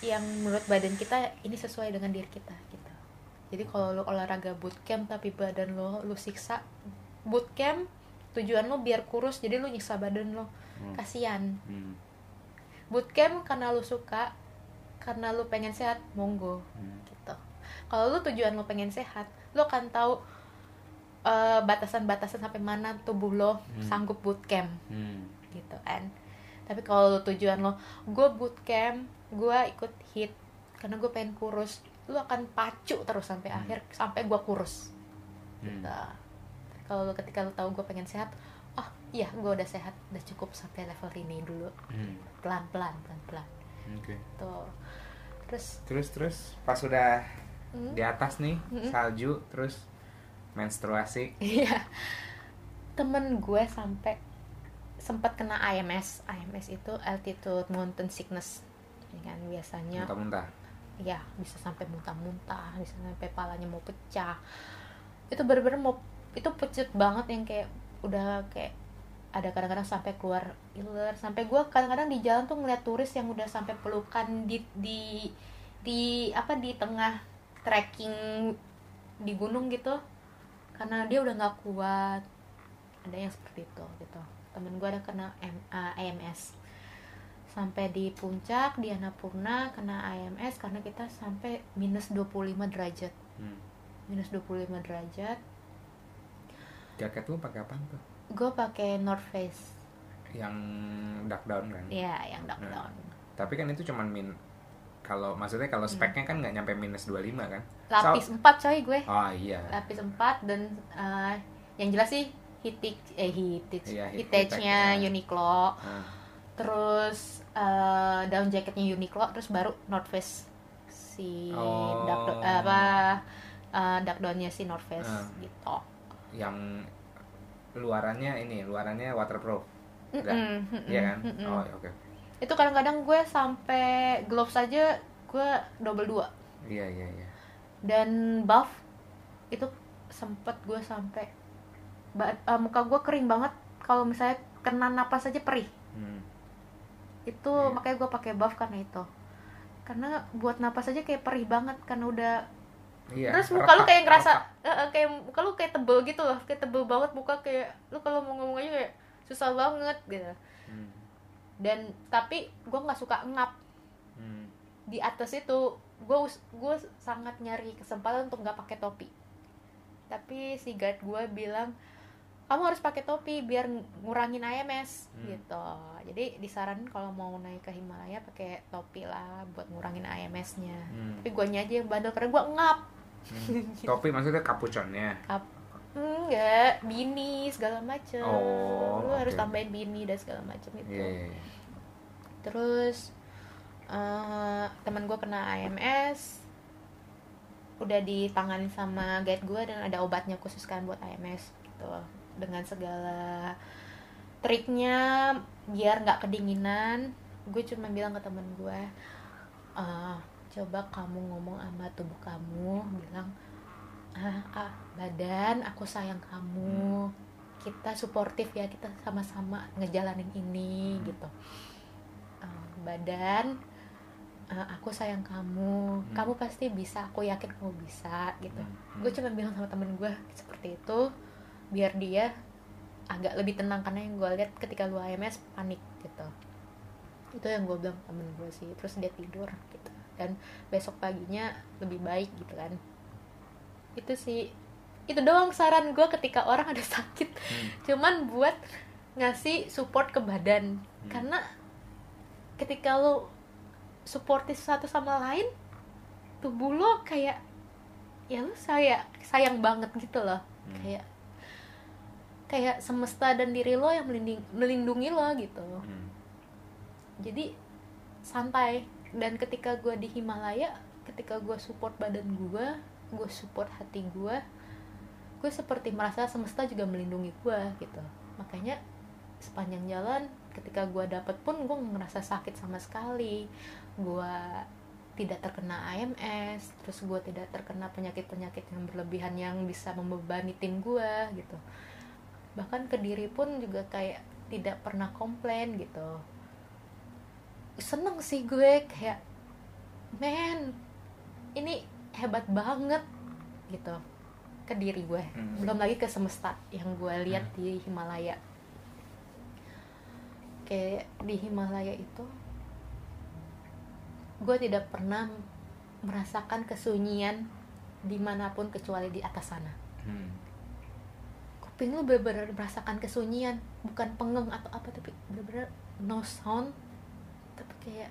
yang menurut badan kita ini sesuai dengan diri kita gitu jadi kalau lu olahraga bootcamp tapi badan lo lu siksa bootcamp tujuan lo biar kurus jadi lu nyiksa badan lo Hmm. kasihan hmm. bootcamp karena lu suka karena lu pengen sehat monggo Hmm. gitu kalau lu tujuan lu pengen sehat lu akan tahu eh, batasan-batasan sampai mana tubuh lo Hmm. sanggup bootcamp Hmm. gitu kan tapi kalau tujuan lo gue bootcamp gue ikut hit karena gue pengen kurus lu akan pacu terus sampai Hmm. akhir sampai gue kurus. Hmm. gitu. Kalau ketika lu tahu gue pengen sehat oh iya gue udah sehat udah cukup sampai level ini dulu. Hmm. pelan pelan pelan pelan oke. Tuh terus terus terus pas sudah hmm, di atas nih Hmm. salju terus menstruasi. Iya. Temen gue sampai sempat kena IMS IMS itu altitude mountain sickness. Ya kan biasanya muntah-muntah? Ya bisa sampai muntah-muntah bisa sampai palanya mau pecah. Itu bener-bener mau itu pucet banget yang kayak udah kayak ada kadang-kadang sampai keluar iler. Sampai gue kadang-kadang di jalan tuh ngeliat turis yang udah sampai pelukan di di di apa di tengah trekking di gunung gitu. Karena dia udah nggak kuat. Ada yang seperti itu gitu temen gue ada kena M, uh, AMS sampai di puncak di Annapurna kena AMS karena kita sampai minus 25 derajat. Hmm. minus 25 derajat. Jaket lu pakai apa tuh gue pakai North Face. Yang dark down kan? Ya yang dark down. tapi kan itu cuman min kalau maksudnya kalau speknya kan nggak nyampe minus 25 kan? Lapis So- 4 coy gue. Oh iya. Lapis 4 dan uh, yang jelas sih hitik eh hitik Iya, hit- hitechnya hitech, ya. Uniqlo Ah, terus uh, down jacketnya Uniqlo terus baru North Face si Oh. dark do- eh, apa uh, dark downnya si North Face Ah. gitu yang luarannya ini luarannya waterproof Enggak? Mm-mm, mm-mm, iya kan mm-mm. oh oke itu kadang-kadang gue sampai gloves aja gue double dua iya iya iya dan buff itu sempet gue sampai ba- eh, muka gue kering banget kalau misalnya kena napas aja perih hmm. itu Iya. makanya gue pakai buff karena itu karena buat napas aja kayak perih banget karena udah iya terus muka lu kayak ngerasa retak. eh, kayak muka lu kayak tebel gitu loh kayak tebel banget muka kayak lu kalau mau ngomong aja kayak susah banget gitu Hmm. dan tapi gue nggak suka ngap Hmm. di atas itu gue gue sangat nyari kesempatan untuk nggak pakai topi tapi si guide gue bilang kamu harus pakai topi biar ngurangin IMS Hmm. gitu jadi disaranin kalau mau naik ke Himalaya pakai topi lah buat ngurangin IMS-nya Hmm. tapi gue aja yang bandel karena gue ngap Hmm. [LAUGHS] Topi maksudnya kapuconnya. Ap- enggak bini segala macem Oh, lu harus oke. tambahin bini dan segala macem itu Iya. iya, iya. terus eh teman gue kena AMS udah ditangani sama guide gue dan ada obatnya khusus kan buat AMS gitu dengan segala triknya biar nggak kedinginan. Gue cuma bilang ke temen gue "Eh, coba kamu ngomong sama tubuh kamu bilang ah, ah badan aku sayang kamu. Kita suportif ya kita sama-sama ngejalanin ini gitu. Eh, badan eh, aku sayang kamu. Hmm. kamu pasti bisa aku yakin kamu bisa gitu. Hmm. gue cuma bilang sama temen gue seperti itu biar dia agak lebih tenang karena yang gue lihat ketika lu AMS panik gitu itu yang gue bilang temen gue sih terus dia tidur gitu dan besok paginya lebih baik gitu kan itu sih itu doang saran gue ketika orang ada sakit Hmm. cuman buat ngasih support ke badan Hmm. karena ketika lo supportif satu sama lain tubuh lo kayak ya lo saya sayang banget gitu loh Hmm. kayak kayak semesta dan diri lo yang melindungi, melindungi lo gitu. Hmm. jadi santai. Dan ketika gue di Himalaya ketika gue support badan gue gue support hati gue gue seperti merasa semesta juga melindungi gue gitu. Makanya sepanjang jalan ketika gue dapet pun gue ngerasa sakit sama sekali. Gue tidak terkena AMS terus gue tidak terkena penyakit-penyakit yang berlebihan yang bisa membebani tim gue gitu bahkan ke diri pun juga kayak tidak pernah komplain gitu. Seneng sih gue kayak men ini hebat banget gitu ke diri gue. Hmm. belum lagi ke semesta yang gue lihat di Himalaya. Kayak di Himalaya itu gue tidak pernah merasakan kesunyian di mana pun kecuali di atas sana. Hmm. Kuping lu bener-bener merasakan kesunyian bukan pengeng atau apa tapi bener-bener no sound. Tapi kayak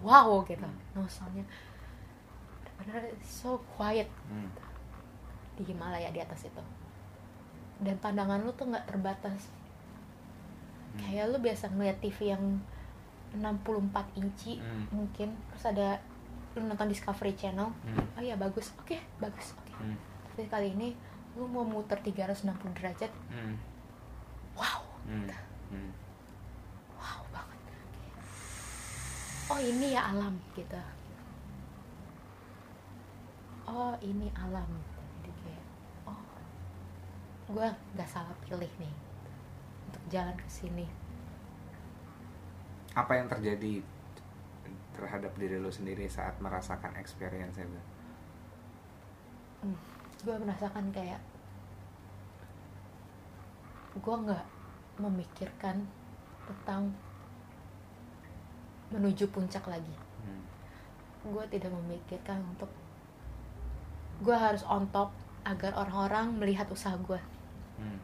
wow gitu. No soundnya. Bener-bener so quiet. Hmm. di Himalaya di atas itu. Dan pandangan lu tuh nggak terbatas. Hmm. kayak lu biasa ngeliat TV yang 64 inci Hmm. mungkin. Terus ada lu nonton Discovery Channel. Hmm. oh ya bagus. Oke bagus. Oke. Hmm. tapi kali ini lu mau muter 360 derajat Hmm. wow Hmm. Hmm. wow banget oh ini ya alam gitu oh ini alam jadi kayak oh gue nggak salah pilih nih untuk jalan ke sini Apa yang terjadi terhadap diri lu sendiri saat merasakan experience itu? gue merasakan kayak gue nggak memikirkan tentang menuju puncak lagi Hmm. gue tidak memikirkan untuk gue harus on top agar orang-orang melihat usaha gue Hmm.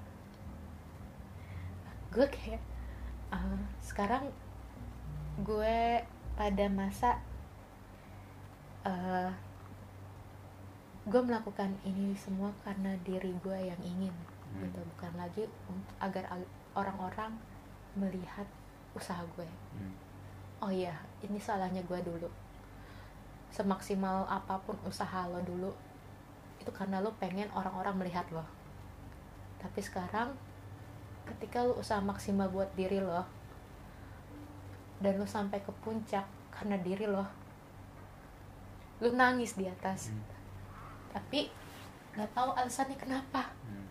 gue kayak uh, sekarang gue pada masa uh, gue melakukan ini semua karena diri gue yang ingin Hmm. gitu bukan lagi untuk agar ag- orang-orang melihat usaha gue Hmm. oh iya ini salahnya gue dulu semaksimal apa pun usaha lo dulu itu karena lo pengen orang-orang melihat lo tapi sekarang ketika lo usaha maksimal buat diri lo dan lo sampai ke puncak karena diri lo lo nangis di atas Hmm. tapi nggak tahu alasannya kenapa Hmm.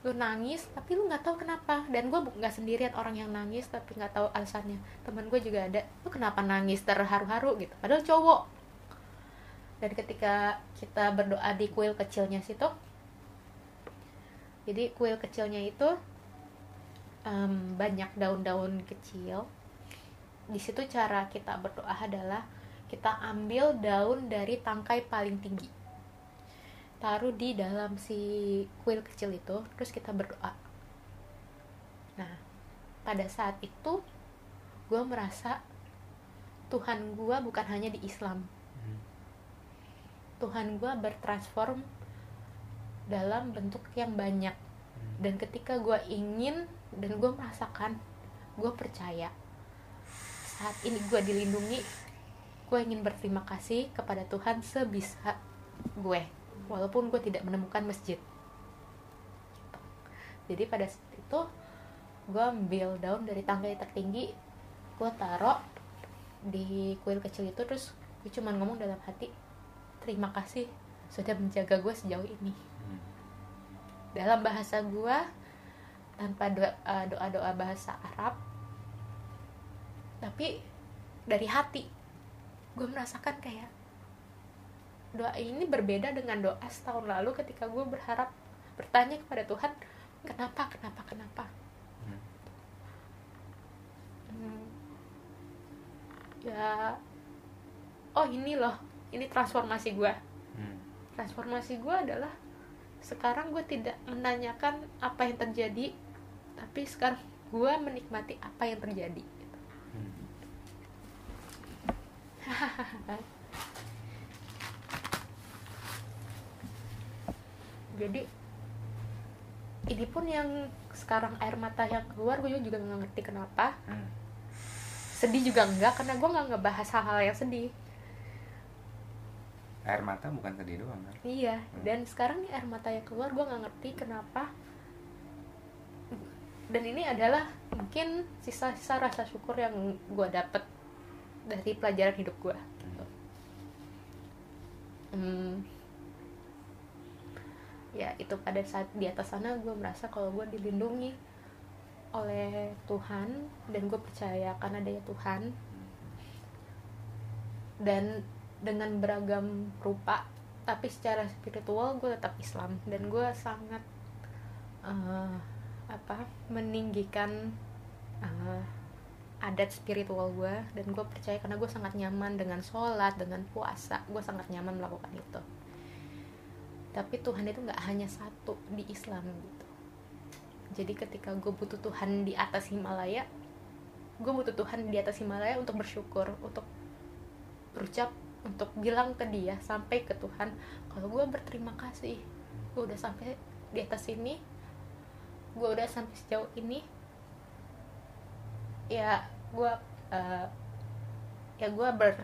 Lu nangis tapi lu nggak tahu kenapa. Dan gue nggak sendirian orang yang nangis tapi nggak tahu alasannya. Teman gue juga ada lu kenapa nangis terharu-haru? gitu. Padahal cowok. Dan ketika kita berdoa di kuil kecilnya situ jadi kuil kecilnya itu em, banyak daun-daun kecil. Di situ cara kita berdoa adalah kita ambil daun dari tangkai paling tinggi taruh di dalam si kuil kecil itu terus kita berdoa. Nah pada saat itu gue merasa Tuhan gue bukan hanya di Islam. Tuhan gue bertransform dalam bentuk yang banyak. Dan ketika gue ingin dan gue merasakan gue percaya saat ini gue dilindungi gue ingin berterima kasih kepada Tuhan sebisa gue walaupun gue tidak menemukan masjid Gitu. jadi pada saat itu gue ambil daun dari tangga yang tertinggi gue taruh di kuil kecil itu terus gue cuman ngomong dalam hati terima kasih sudah menjaga gue sejauh ini Hmm. dalam bahasa gua tanpa doa eh, doa-doa bahasa Arab tapi dari hati gue merasakan kayak doa ini berbeda dengan doa setahun lalu ketika gue berharap bertanya kepada Tuhan kenapa kenapa kenapa Hmm. Hmm. ya oh ini loh ini transformasi gue Hmm. transformasi gue adalah sekarang gue tidak menanyakan apa yang terjadi tapi sekarang gue menikmati apa yang terjadi Hmm. [LAUGHS] jadi ini pun yang sekarang air mata yang keluar gue juga nggak ngerti kenapa Hmm. sedih juga enggak karena gue nggak ngebahas hal-hal yang sedih air mata bukan sedih doang kan Iya, dan sekarang nih air mata yang keluar gue nggak ngerti kenapa. Dan ini adalah mungkin sisa-sisa rasa syukur yang gue dapet dari pelajaran hidup gue. Hmm, ya itu pada saat di atas sana gue merasa kalau gue dilindungi oleh Tuhan dan gue percaya akan adanya Tuhan. Dan dengan beragam rupa tapi secara spiritual gue tetap Islam dan gue sangat eh, apa meninggikan eh, adat spiritual gue dan gue percaya karena gue sangat nyaman dengan sholat dengan puasa gue sangat nyaman melakukan itu tapi Tuhan itu nggak hanya satu di Islam gitu. Jadi ketika gue butuh Tuhan di atas Himalaya gue butuh Tuhan di atas Himalaya untuk bersyukur untuk berucap untuk bilang ke dia sampai ke Tuhan kalau gue berterima kasih gue udah sampai di atas sini gue udah sampai sejauh ini ya gue eh, ya gue ber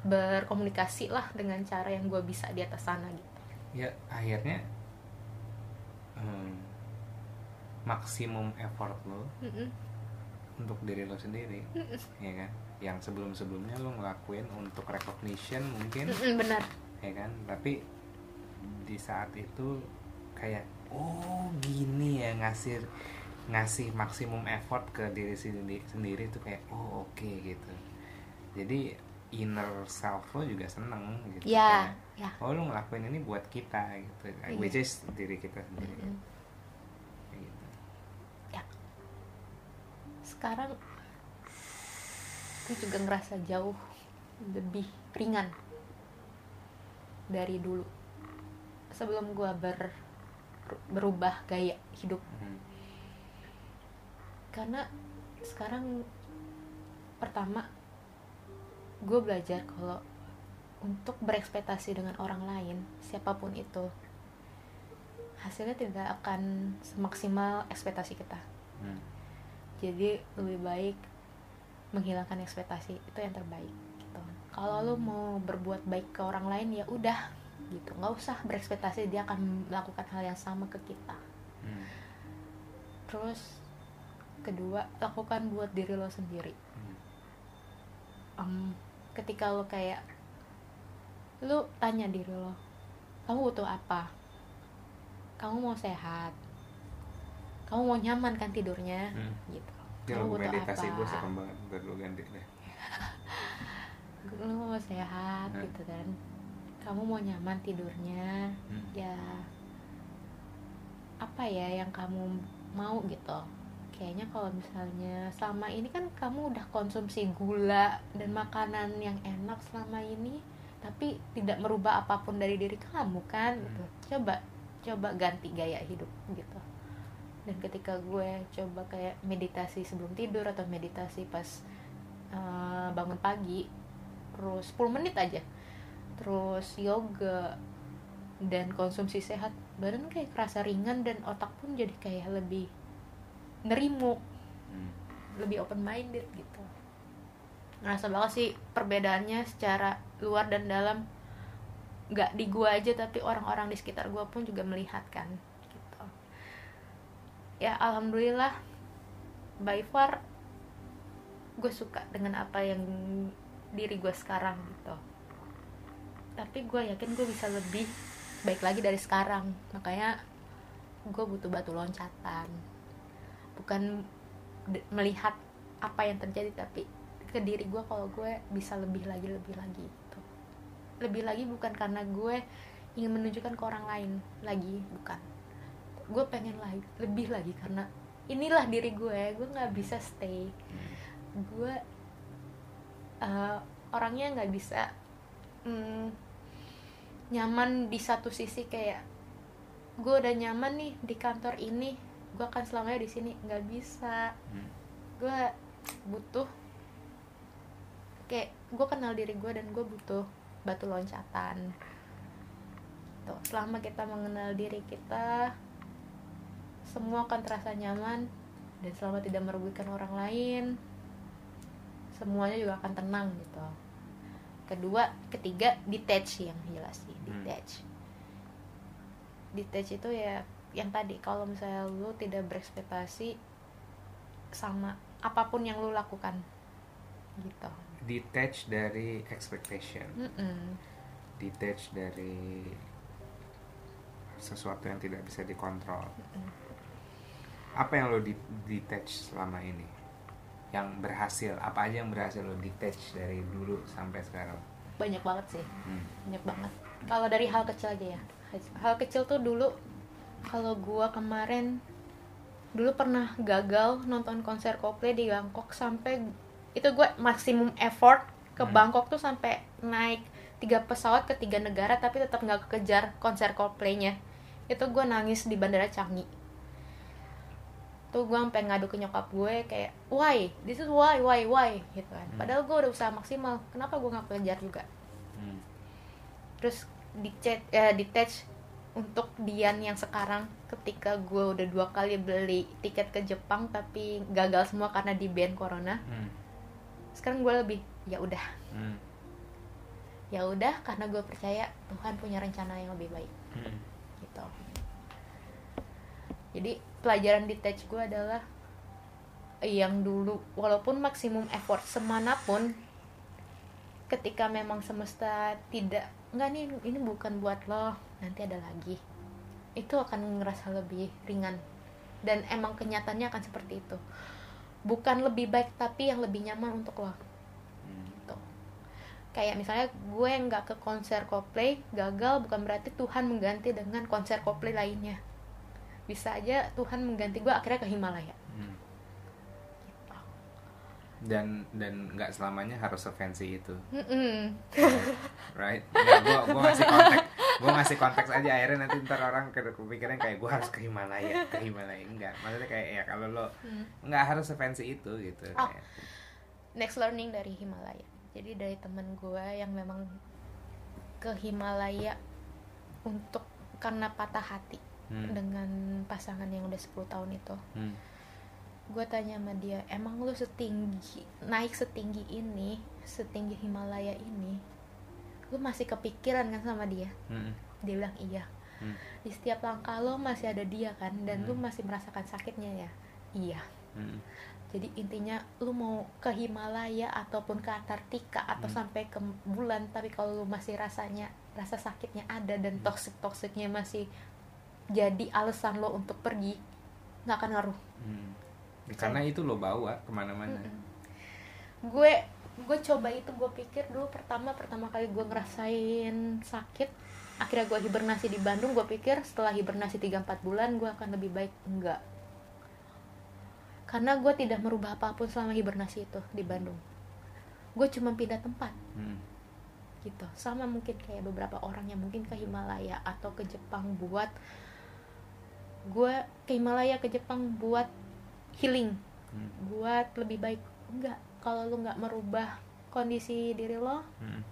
berkomunikasi lah dengan cara yang gue bisa di atas sana gitu ya akhirnya hmm, maksimum effort lo Mm-mm. untuk diri lo sendiri ya kan? Yang sebelum sebelumnya lo ngelakuin untuk recognition mungkin. Mm-mm, benar. Ya kan? Tapi di saat itu kayak oh gini ya ngasih ngasih maksimum effort ke diri sendiri sendiri itu kayak oh oke gitu. Jadi inner self lo juga seneng gitu ya kayak, ya. Oh lo ngelakuin ini buat kita gitu. Iya. which is diri kita sendiri. Kayak gitu. Sekarang gue juga ngerasa jauh lebih ringan dari dulu. Sebelum gue ber berubah gaya hidup. Hmm. karena sekarang pertama gue belajar kalau untuk berekspektasi dengan orang lain siapa pun itu hasilnya tidak akan semaksimal ekspektasi kita Hmm. jadi lebih baik menghilangkan ekspektasi itu yang terbaik gitu kalau lo mau berbuat baik ke orang lain ya udah gitu nggak usah berekspektasi dia akan melakukan hal yang sama ke kita Hmm. terus kedua lakukan buat diri lo sendiri Hmm. Ketika lo kayak lo tanya diri lo kamu butuh apa? Kamu mau sehat? Kamu mau nyaman kan tidurnya? Hmm. gitu. Ya, kamu butuh meditasi apa? gue serem banget Ntar lu ganti deh. Lu mau sehat? Hmm. gitu kan. Kamu mau nyaman tidurnya? Hmm. ya apa ya yang kamu mau? Gitu kayaknya kalau misalnya selama ini kan kamu udah konsumsi gula dan makanan yang enak selama ini tapi tidak merubah apa pun dari diri kamu kan gitu. Coba coba ganti gaya hidup gitu. Dan ketika gue coba kayak meditasi sebelum tidur atau meditasi pas uh, bangun pagi terus 10 menit aja terus yoga dan konsumsi sehat badan kayak kerasa ringan dan otak pun jadi kayak lebih nerimu. Hmm. lebih open minded gitu. Ngerasa banget sih perbedaannya secara luar dan dalam. Nggak di gua aja tapi orang-orang di sekitar gua pun juga melihat kan gitu. Ya alhamdulillah by far gue suka dengan apa yang diri gue sekarang gitu. Tapi gue yakin gue bisa lebih baik lagi dari sekarang. Makanya gue butuh batu loncatan bukan melihat apa yang terjadi tapi ke diri gue kalau gue bisa lebih lagi lebih lagi gitu. Lebih lagi bukan karena gue ingin menunjukkan ke orang lain lagi bukan. Gue pengen lagi lebih lagi karena inilah diri gue gue nggak bisa stay. Gue uh, orangnya nggak bisa mm, nyaman di satu sisi kayak gue udah nyaman nih di kantor ini gue akan selamanya di sini nggak bisa Hmm. gue butuh kayak gue kenal diri gue dan gue butuh batu loncatan tuh selama kita mengenal diri kita semua akan terasa nyaman dan selama tidak merugikan orang lain semuanya juga akan tenang gitu kedua ketiga detach yang jelas sih Hmm. detach detach itu ya yang tadi kalau misalnya lu tidak berekspektasi sama apa pun yang lu lakukan gitu. Detach dari expectation. Mm-mm. detach dari sesuatu yang tidak bisa dikontrol. Apa yang lo detach selama ini? Yang berhasil apa aja yang berhasil lo detach dari dulu sampai sekarang? Banyak banget sih. Hmm. banyak banget. Kalau dari hal kecil aja ya. Hal kecil tuh dulu kalau gua kemarin dulu pernah gagal nonton konser Coldplay di Bangkok sampai itu gue maksimum effort ke Hmm. Bangkok tuh sampai naik tiga pesawat ke tiga negara tapi tetap nggak kekejar konser Coldplay-nya. Itu gue nangis di bandara Changi. Tuh gue sampai ngadu ke nyokap gue kayak why? This is why why why? Gitu kan. Hmm. padahal gue udah usaha maksimal. Kenapa gue nggak kejar juga? Hmm. terus di chat eh, detach untuk Dian yang sekarang ketika gue udah dua kali beli tiket ke Jepang tapi gagal semua karena di ban corona Hmm. sekarang gue lebih ya udah Hmm. ya udah karena gue percaya Tuhan punya rencana yang lebih baik Hmm. gitu jadi pelajaran detach gue adalah yang dulu walaupun maksimum effort semanapun ketika memang semesta tidak nggak nih ini bukan buat lo nanti ada lagi. Itu akan ngerasa lebih ringan. Dan emang kenyataannya akan seperti itu. Bukan lebih baik tapi yang lebih nyaman untuk lo. Gitu. Kayak misalnya gue nggak ke konser Coldplay gagal bukan berarti Tuhan mengganti dengan konser Coldplay lainnya. Bisa aja Tuhan mengganti gue akhirnya ke Himalaya. Dan dan nggak selamanya harus sefancy itu Mm-mm. right ya, gua gua ngasih konteks gua ngasih konteks aja akhirnya nanti ntar orang ke- kepikiran kayak gua harus ke Himalaya ke Himalaya enggak maksudnya kayak ya kalau lo Hmm. nggak harus sefancy itu gitu Oh. kayak. next learning dari Himalaya jadi dari temen gue yang memang ke Himalaya untuk karena patah hati Hmm. dengan pasangan yang udah 10 tahun itu Hmm. Gue tanya sama dia emang lu setinggi naik setinggi ini setinggi Himalaya ini lu masih kepikiran kan sama dia Hmm. dia bilang iya Hmm. di setiap langkah lo masih ada dia kan dan lu Hmm. masih merasakan sakitnya ya iya Hmm. jadi intinya lu mau ke Himalaya ataupun ke Antartika atau Hmm. sampai ke bulan tapi kalau lu masih rasanya rasa sakitnya ada dan Hmm. toksik toksiknya masih jadi alasan lo untuk pergi nggak akan ngaruh Hmm. Karena itu lo bawa ke mana-mana. Gue gue coba itu gue pikir dulu pertama pertama kali gue ngerasain sakit akhirnya gue hibernasi di Bandung gue pikir setelah hibernasi 3-4 bulan gue akan lebih baik enggak. Karena gue tidak merubah apa pun selama hibernasi itu di Bandung. Gue cuma pindah tempat. Hmm. gitu. Sama mungkin kayak beberapa orang yang mungkin ke Himalaya atau ke Jepang buat gue ke Himalaya ke Jepang buat healing Hmm. buat lebih baik enggak kalau lu nggak merubah kondisi diri lo Hmm.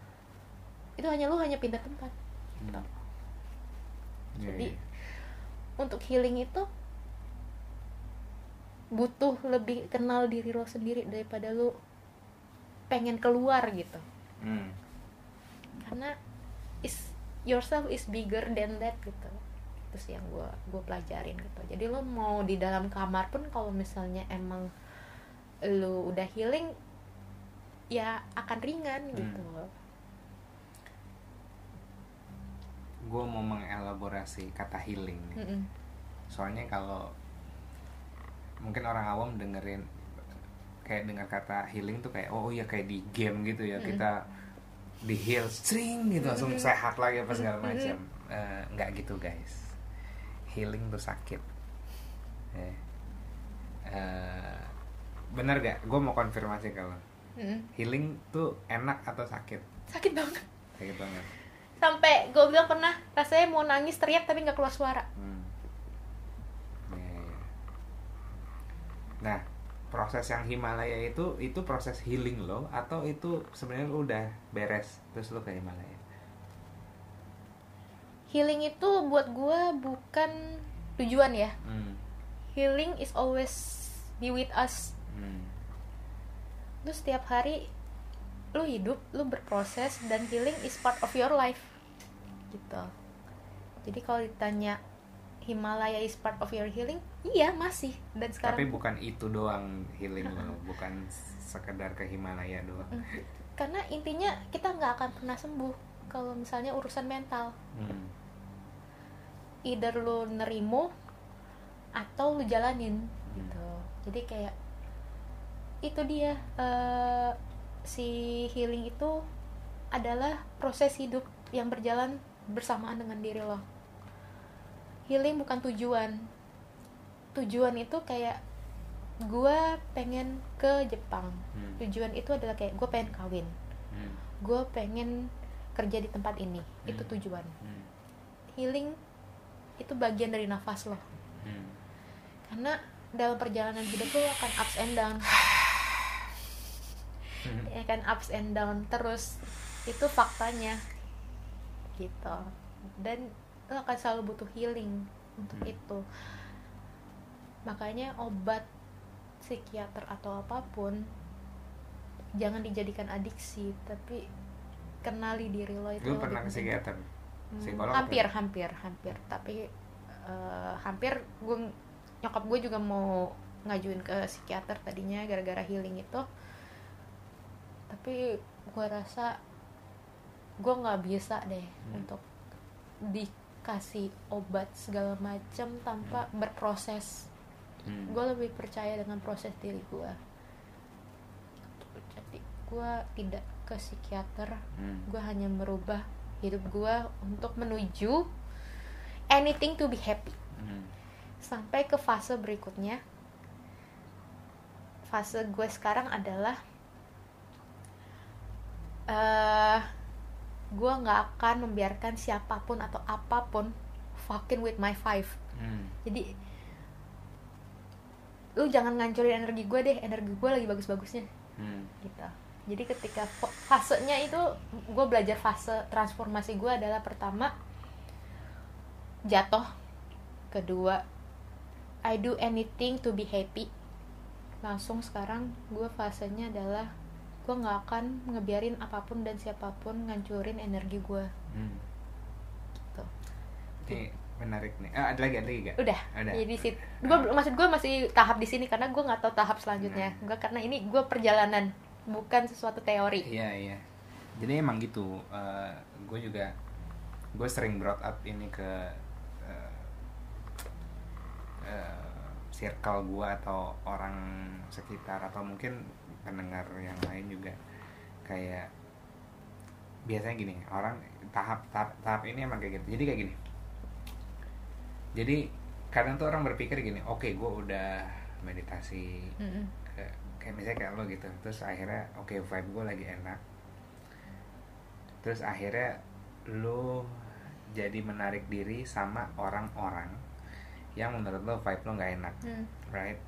itu hanya lu hanya pindah tempat Hmm. gitu. Iya, Jadi, iya. untuk healing itu butuh lebih kenal diri lo sendiri daripada lu pengen keluar gitu Hmm. karena is yourself is bigger than that gitu itu sih yang gue gue pelajarin gitu jadi lo mau di dalam kamar pun kalau misalnya emang lu udah healing ya akan ringan Hmm. gitu gue mau mengelaborasi kata healing nih. Mm-mm. soalnya kalau mungkin orang awam dengerin kayak dengar kata healing tuh kayak oh iya kayak di game gitu ya Mm-mm. kita di heal string gitu langsung Mm-mm. sehat lagi apa segala macam Eh, nggak gitu guys healing tuh sakit Eh. Eh, bener gak gue mau konfirmasi kalau Mm-mm. healing tuh enak atau sakit sakit banget sakit banget sampai gue bilang pernah rasanya mau nangis teriak tapi nggak keluar suara Hmm. Iya, iya. Nah, proses yang Himalaya itu itu proses healing lo atau itu sebenarnya lo udah beres terus lo ke Himalaya? Healing itu buat gue bukan tujuan ya Hmm. healing is always be with us Hmm. lu setiap hari lu hidup lu berproses dan healing is part of your life gitu jadi kalau ditanya Himalaya is part of your healing iya masih dan Tapi sekarang bukan itu doang healing lo, [LAUGHS] bukan sekedar ke Himalaya doang. Mm. karena intinya kita nggak akan pernah sembuh kalau misalnya urusan mental Hmm. Either lu nerimo atau lu jalanin gitu jadi kayak itu dia eh, si healing itu adalah proses hidup yang berjalan bersamaan dengan diri lo healing bukan tujuan tujuan itu kayak gue pengen ke Jepang Hmm. tujuan itu adalah kayak gue pengen kawin Hmm. gue pengen kerja di tempat ini itu Hmm. tujuan Hmm. healing itu bagian dari nafas lo Hmm. karena dalam perjalanan hidup lo akan ups and down [SIGHS] Hmm. ya kan ups and down terus itu faktanya gitu dan lo akan selalu butuh healing untuk Hmm. itu makanya obat psikiater atau apa pun jangan dijadikan adiksi tapi kenali diri lo itu Lu lebih pernah ke psikiater? Hmm, Psikolog hampir apa? hampir hampir tapi eh, hampir gue nyokap gue juga mau ngajuin ke psikiater tadinya gara-gara healing itu tapi gue rasa gue nggak bisa deh Hmm. untuk dikasih obat segala macam tanpa berproses Hmm. gue lebih percaya dengan proses diri gue jadi gue tidak ke psikiater Hmm. gue hanya merubah hidup gue untuk menuju anything to be happy Hmm. sampai ke fase berikutnya fase gue sekarang adalah eh gue nggak akan membiarkan siapa pun atau apa pun fucking with my five Hmm. jadi lu jangan ngancurin energi gue deh energi gue lagi bagus-bagusnya Hmm. gitu jadi ketika fasenya itu gue belajar fase transformasi gue adalah pertama jatuh kedua I do anything to be happy langsung sekarang gue fasenya adalah gue nggak akan ngebiarin apa pun dan siapa pun ngancurin energi gue Hmm. gitu menarik nih. Ah, ada lagi, ada lagi gak? udah, Ada. jadi sit gue maksud gue masih tahap di sini karena gue nggak tahu tahap selanjutnya Hmm. gue karena ini gue perjalanan bukan sesuatu teori Iya iya. Jadi emang gitu. gue juga gue sering brought up ini ke eh, eh, circle gue atau orang sekitar atau mungkin pendengar yang lain juga kayak biasanya gini orang tahap tahap, tahap ini emang kayak gitu. Jadi kayak gini. Jadi kadang tuh orang berpikir gini, oke gue udah meditasi kayak, kayak misalnya kayak lo gitu. Terus akhirnya oke vibe gue lagi enak. Terus akhirnya lo jadi menarik diri sama orang-orang yang menurut lo vibe lo nggak enak Hmm. right?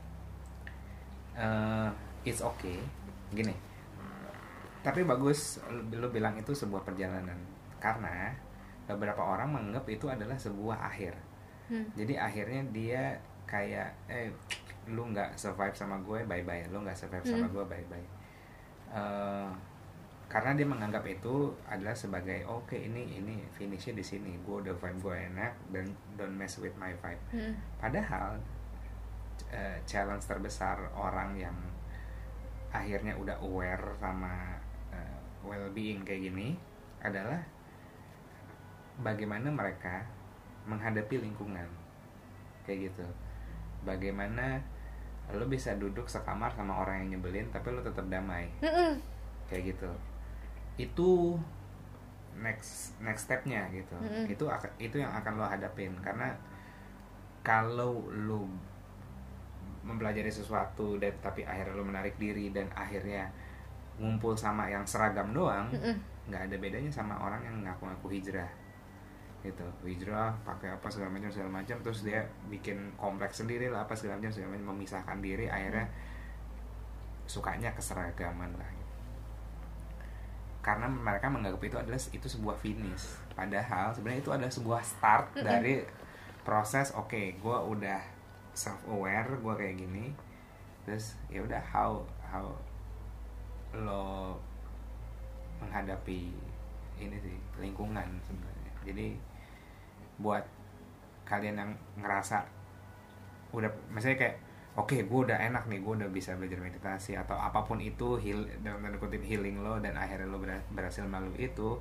Eh, it's okay. Gini tapi bagus lo bilang itu sebuah perjalanan. Karena beberapa orang menganggap itu adalah sebuah akhir. Hmm. jadi akhirnya dia kayak eh lu nggak survive sama gue bye bye lu nggak survive sama Hmm. gue bye bye Eh, karena dia menganggap itu adalah sebagai oke ini ini finishnya di sini. Gue udah vibe gue enak dan don't mess with my vibe. Hmm. padahal eh, challenge terbesar orang yang akhirnya udah aware sama eh, well-being kayak gini adalah bagaimana mereka menghadapi lingkungan. Kayak gitu. Bagaimana lo bisa duduk sekamar sama orang yang nyebelin tapi lo tetap damai. Mm-mm. kayak gitu. Itu next next stepnya gitu. Mm-mm. itu itu yang akan lo hadapin. Karena kalau lo mempelajari sesuatu dan tapi akhirnya lo menarik diri dan akhirnya ngumpul sama yang seragam doang nggak ada bedanya sama orang yang ngaku-ngaku hijrah gitu. Hijrah pakai apa segala macam segala macam. Terus dia bikin kompleks sendiri lah apa segala macam segala macam memisahkan diri akhirnya sukanya keseragaman lah. Gitu. karena mereka menganggap itu adalah itu sebuah finish. Padahal sebenarnya itu adalah sebuah start dari proses oke gue udah self aware gue kayak gini. Terus ya udah how how lo menghadapi ini sih lingkungan sebenarnya. Jadi buat kalian yang ngerasa udah misalnya kayak oke gue udah enak nih gue udah bisa belajar meditasi atau apa pun itu heal dalam tanda kutip healing lo dan akhirnya lo ber- berhasil melalui itu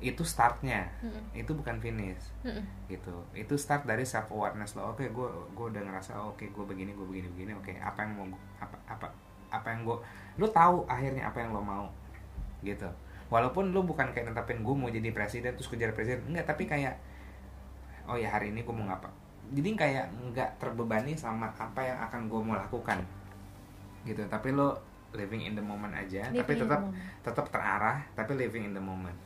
itu startnya. Mm-mm. itu bukan finish. Mm-mm. gitu. Itu start dari self awareness lo. Oke gue gue udah ngerasa oke gue begini gue begini begini oke apa yang mau apa apa apa yang gue lo tahu akhirnya apa yang lo mau. Gitu. Walaupun lo bukan kayak netapin gue mau jadi presiden terus kejar presiden enggak tapi kayak oh ya hari ini gue mau ngapa jadi kayak nggak terbebani sama apa yang akan gue mau lakukan. Gitu tapi lo living in the moment aja tapi Living in the tetap tetap terarah tapi living in the moment.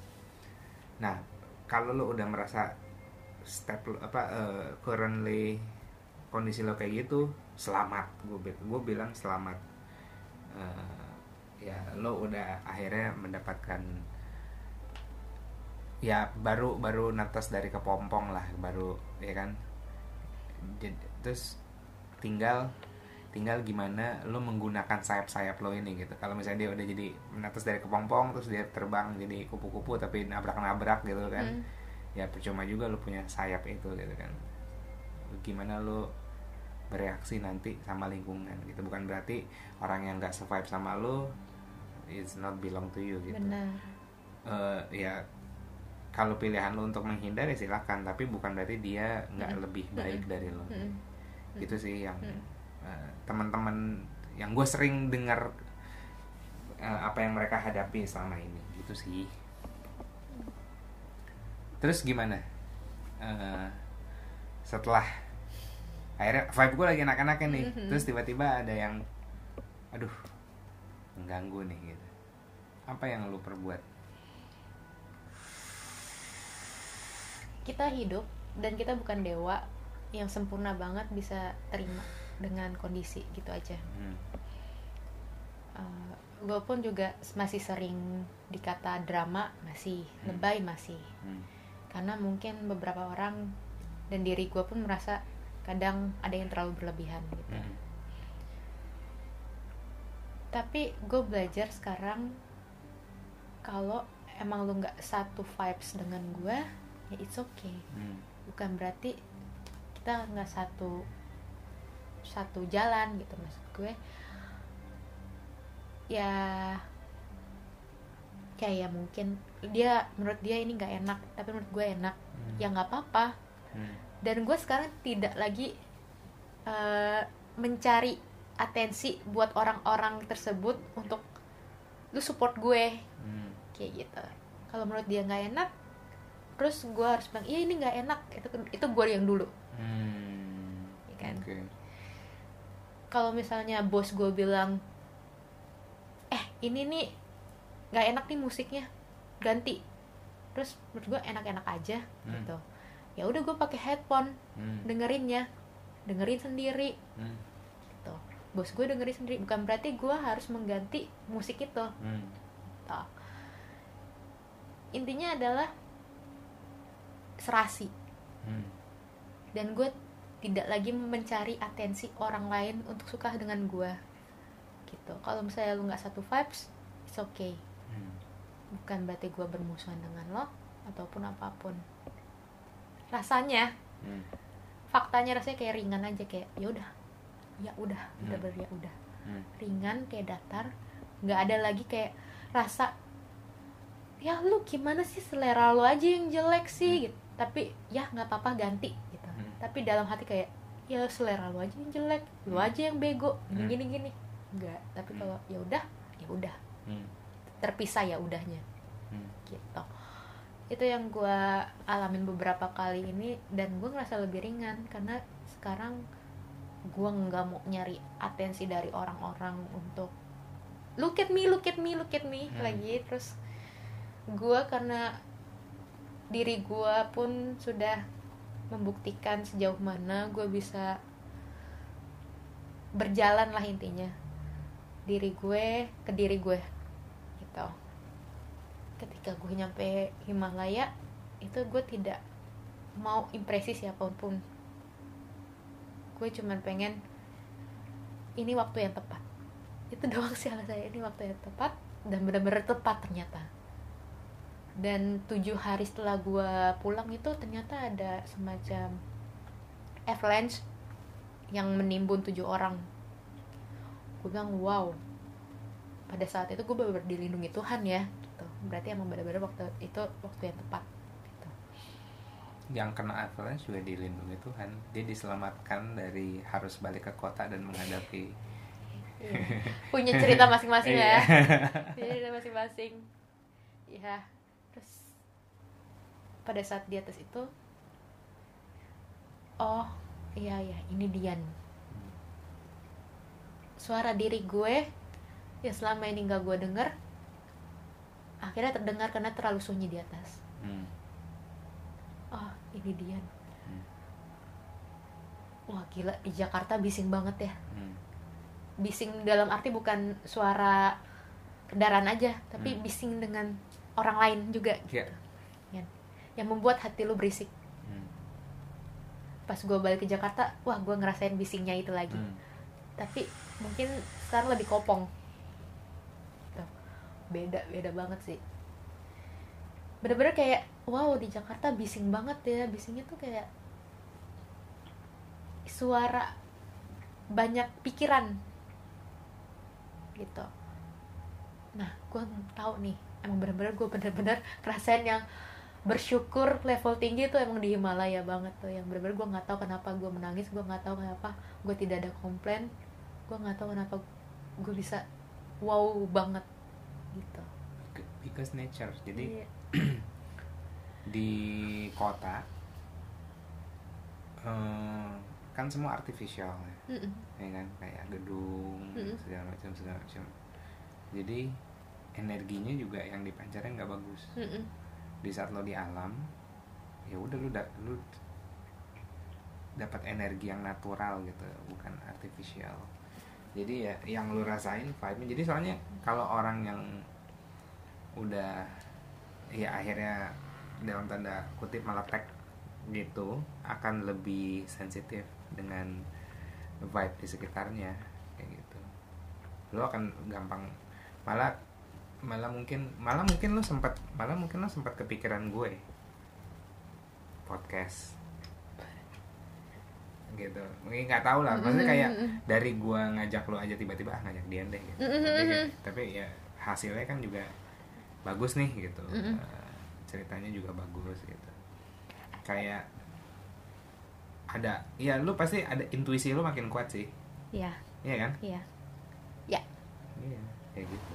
Nah kalau lo udah merasa step lo- apa eh, currently kondisi lo kayak gitu selamat gue gue bilang selamat. Eh, ya lo udah akhirnya mendapatkan ya baru baru natas dari kepompong lah baru ya kan? Jadi, terus tinggal tinggal gimana lo menggunakan sayap-sayap lo ini gitu. Kalau misalnya dia udah jadi natas dari kepompong terus dia terbang jadi kupu-kupu tapi nabrak-nabrak gitu kan? Mm. ya percuma juga lo punya sayap itu gitu kan? Gimana lo bereaksi nanti sama lingkungan gitu? Bukan berarti orang yang nggak survive sama lo is not belong to you gitu. Benar. Eh, ya kalau pilihan lo untuk menghindar ya silakan tapi bukan berarti dia nggak Mm-mm. lebih baik Mm-mm. dari lo Mm-mm. itu sih yang Mm. eh, teman-teman yang gue sering dengar eh, apa yang mereka hadapi selama ini gitu sih terus gimana Eh, setelah akhirnya vibe gue lagi enak-enaknya nih Mhm. terus tiba-tiba ada yang aduh mengganggu nih gitu apa yang lu perbuat kita hidup dan kita bukan dewa yang sempurna banget bisa terima dengan kondisi gitu aja Hmm. gue pun juga masih sering dikata drama masih Hmm. lebay masih Hmm. karena mungkin beberapa orang dan diri gue pun merasa kadang ada yang terlalu berlebihan gitu Hmm. tapi gue belajar sekarang kalau emang lu nggak satu vibes dengan gue ya it's okay Hmm. bukan berarti kita nggak satu satu jalan gitu maksud gue ya kayak mungkin dia menurut dia ini nggak enak tapi menurut gue enak Hmm. ya nggak apa-apa Hmm. dan gue sekarang tidak lagi eh, mencari atensi buat orang-orang tersebut untuk lu support gue Hmm. kayak gitu kalau menurut dia nggak enak terus gue harus bilang iya ini nggak enak itu itu gue yang dulu Hmm. Ya kan? Oke. kalau misalnya bos gue bilang eh ini nih nggak enak nih musiknya ganti terus menurut gue enak-enak aja Hmm. gitu ya udah gue pakai headphone Hmm. dengerinnya dengerin sendiri Hmm. gitu bos gue dengerin sendiri bukan berarti gue harus mengganti musik itu Hmm. gitu. intinya adalah serasi Hmm. dan gue tidak lagi mencari atensi orang lain untuk suka dengan gue gitu kalau misalnya lu nggak satu vibes it's okay Hmm. bukan berarti gue bermusuhan dengan lo ataupun apa pun rasanya Hmm. faktanya rasanya kayak ringan aja kayak ya udah ya udah udah Hmm. ber ya udah Hmm. ringan kayak datar nggak ada lagi kayak rasa ya lu gimana sih selera lu aja yang jelek sih gitu tapi ya nggak apa-apa ganti gitu Hmm. tapi dalam hati kayak ya selera lu aja yang jelek lu Hmm. aja yang bego Hmm. gini gini nggak tapi Hmm. kalau ya udah ya udah Hmm. terpisah ya udahnya Hmm. gitu itu yang gue alamin beberapa kali ini dan gue ngerasa lebih ringan karena sekarang gue nggak mau nyari atensi dari orang-orang untuk look at me look at me look at me Hmm. lagi terus gue karena diri gue pun sudah membuktikan sejauh mana gue bisa berjalan lah intinya. Diri gue ke diri gue gitu. Ketika gue nyampe Himalaya itu gue tidak mau impresi siapa pun. Gue cuman pengen ini waktu yang tepat. Itu doang sih alasan saya ini waktu yang tepat dan benar-benar tepat ternyata dan tujuh hari setelah gue pulang itu ternyata ada semacam avalanche yang menimbun tujuh orang. Gue bilang wow. Pada saat itu gue benar-benar dilindungi Tuhan ya gitu. Berarti emang benar-benar waktu itu waktu yang tepat gitu. yang kena avalanche juga dilindungi Tuhan. Dia diselamatkan dari harus balik ke kota dan menghadapi Iya. punya cerita masing-masing [LAUGHS] ya. Iya. Cerita masing-masing. Ya pada saat di atas itu oh iya iya ini Dian suara diri gue yang selama ini gak gue denger akhirnya terdengar karena terlalu sunyi di atas Hmm. oh ini Dian Hmm. wah gila di Jakarta bising banget ya Hmm. bising dalam arti bukan suara kendaraan aja tapi Hmm. bising dengan orang lain juga Iya. Yan. Yang membuat hati lu berisik Hmm. pas gue balik ke Jakarta wah gue ngerasain bisingnya itu lagi Hmm. tapi mungkin sekarang lebih kopong Tuh. beda beda banget sih bener-bener kayak wow di Jakarta bising banget ya bisingnya tuh kayak suara banyak pikiran gitu nah gue tahu nih emang bener-bener gue bener-bener [LAUGHS] ngerasain yang bersyukur level tinggi tuh emang di Himalaya banget tuh yang bener-bener gue nggak tahu kenapa gue menangis gue nggak tahu kenapa gue tidak ada komplain gue nggak tahu kenapa gue bisa wow banget gitu because nature jadi Iya. [CLEARS THROAT] di kota eh, kan semua artificial ya, Mm-mm. ya kan kayak gedung Mm-mm. segala macam segala macam jadi energinya juga yang dipancarin nggak bagus Mm-mm. Di saat lo di alam ya udah lu da- lu dapat energi yang natural gitu bukan artificial. Jadi ya yang lu rasain vibe jadi soalnya kalau orang yang udah ya akhirnya dalam tanda kutip malapek gitu akan lebih sensitif dengan vibe di sekitarnya kayak gitu. Lo akan gampang malah malah mungkin malah mungkin lo sempat malah mungkin lo sempat kepikiran gue. Podcast. Gitu. Mungkin nggak tahu lah. Maksudnya kayak dari gue ngajak lo aja tiba-tiba ah ngajak Dian deh gitu. tapi, kayak- tapi ya hasilnya kan juga bagus nih gitu. Mm-mm. Eh, ceritanya juga bagus gitu. Kayak ada ya lu pasti ada intuisi lu makin kuat sih. Iya, iya kan? Iya. Ya. iya kayak gitu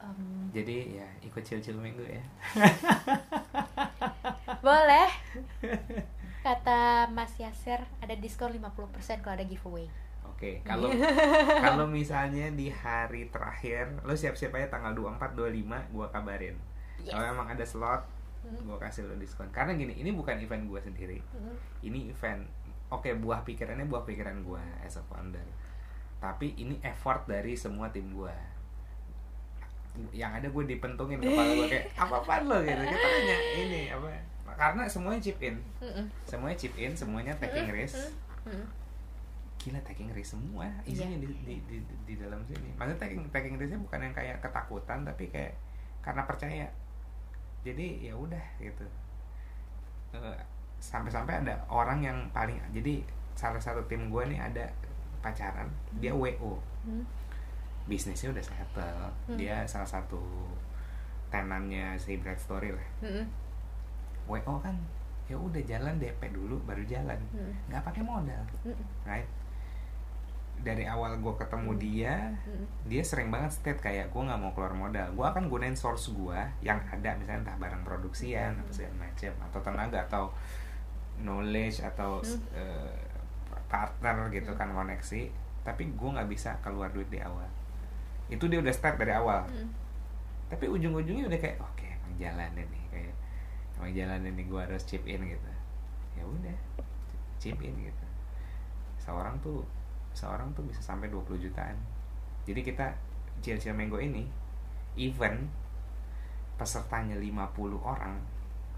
Em, jadi ya ikut chill-chill minggu ya [LAUGHS] boleh. kata Mas Yaser ada diskon 50% kalau ada giveaway. Oke, kalau [LAUGHS] kalau misalnya di hari terakhir lo siap-siap aja tanggal 24 25 gua kabarin. Yes. Kalau emang ada slot Hmm. gua kasih lo diskon. Karena gini, ini bukan event gua sendiri. Hmm. Ini event oke buah pikirannya buah pikiran gua as a founder. Tapi ini effort dari semua tim gua. Yang ada gue dipentungin kepala gue kayak apa apaan lo? Gitu. Kita tanya ini apa? Karena semuanya chip in. Semuanya chip in, semuanya taking risk. Gila taking risk semua. Isinya Iya. di, di, di, di dalam sini. Maksudnya taking taking risknya bukan yang kayak ketakutan tapi kayak karena percaya. Jadi ya udah gitu. Eh, sampai-sampai ada orang yang paling jadi salah satu tim gue nih ada pacaran dia wo Hmm. Bisnisnya udah settle Hmm. dia salah satu tenannya si Bright Story lah Mm-mm. wo kan ya udah jalan DP dulu baru jalan Mm. nggak pakai modal Mm-mm. right dari awal gue ketemu dia Mm-mm. dia sering banget state kayak gue nggak mau keluar modal gue akan gunain source gue yang ada misalnya entah barang produksian atau segala macam atau tenaga atau knowledge atau Hmm. eh, partner gitu kan koneksi tapi gue nggak bisa keluar duit di awal itu dia udah start dari awal. Mm. tapi ujung-ujungnya udah kayak oke emang jalan nih kayak emang jalan ini gue harus chip in gitu. Ya udah chip in gitu. Seorang tuh seorang tuh bisa sampai 20 jutaan. Jadi kita Ciel Mango ini event pesertanya 50 orang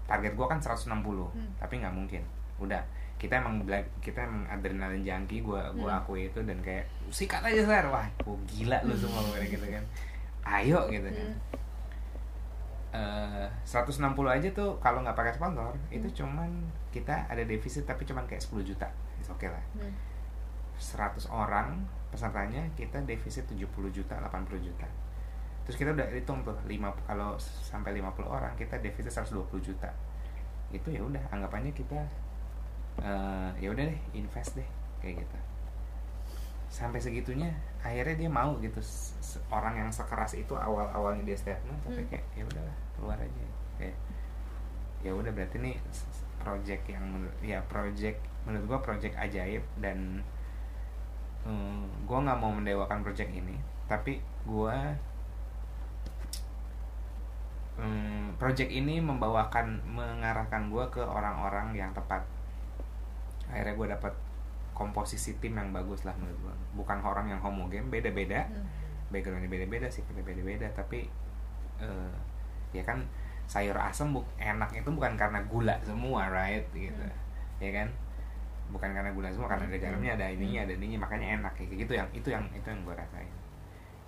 target gua kan 160 Hmm. tapi nggak mungkin. Udah kita emang bela- kita emang adrenalin junkie gua gua Hmm. akui itu dan kayak sikat aja sar wah oh, gila lu semua kayak gitu kan ayo gitu kan Mm. Eh, 160 aja tuh kalau nggak pakai sponsor itu Hmm. cuman kita ada defisit tapi cuman kayak 10 juta oke lah Mm. 100 orang pesertanya kita defisit 70 juta 80 juta terus kita udah hitung tuh 5 kalau sampai 50 orang kita defisit 120 juta itu ya udah anggapannya kita eh, ya udah deh invest deh kayak gitu. Sampai segitunya akhirnya dia mau gitu orang yang sekeras itu awal awalnya dia statement tapi Hmm. kayak ya udahlah keluar aja. Kayak ya udah berarti nih project yang menurut ya project menurut gua project ajaib dan hmm, gua nggak mau mendewakan project ini tapi gua hmm, project ini membawakan mengarahkan gua ke orang-orang yang tepat akhirnya gue dapat komposisi tim yang bagus lah menurut gue bukan orang yang homogen beda-beda. Mm. backgroundnya beda-beda sih beda-beda tapi eh, ya kan sayur asem bu enak itu bukan karena gula semua right? Gitu. Hmm. ya kan? Bukan karena gula semua karena ada garamnya ada ininya ada ininya makanya enak. Kayak gitu yang itu yang itu yang gue rasain.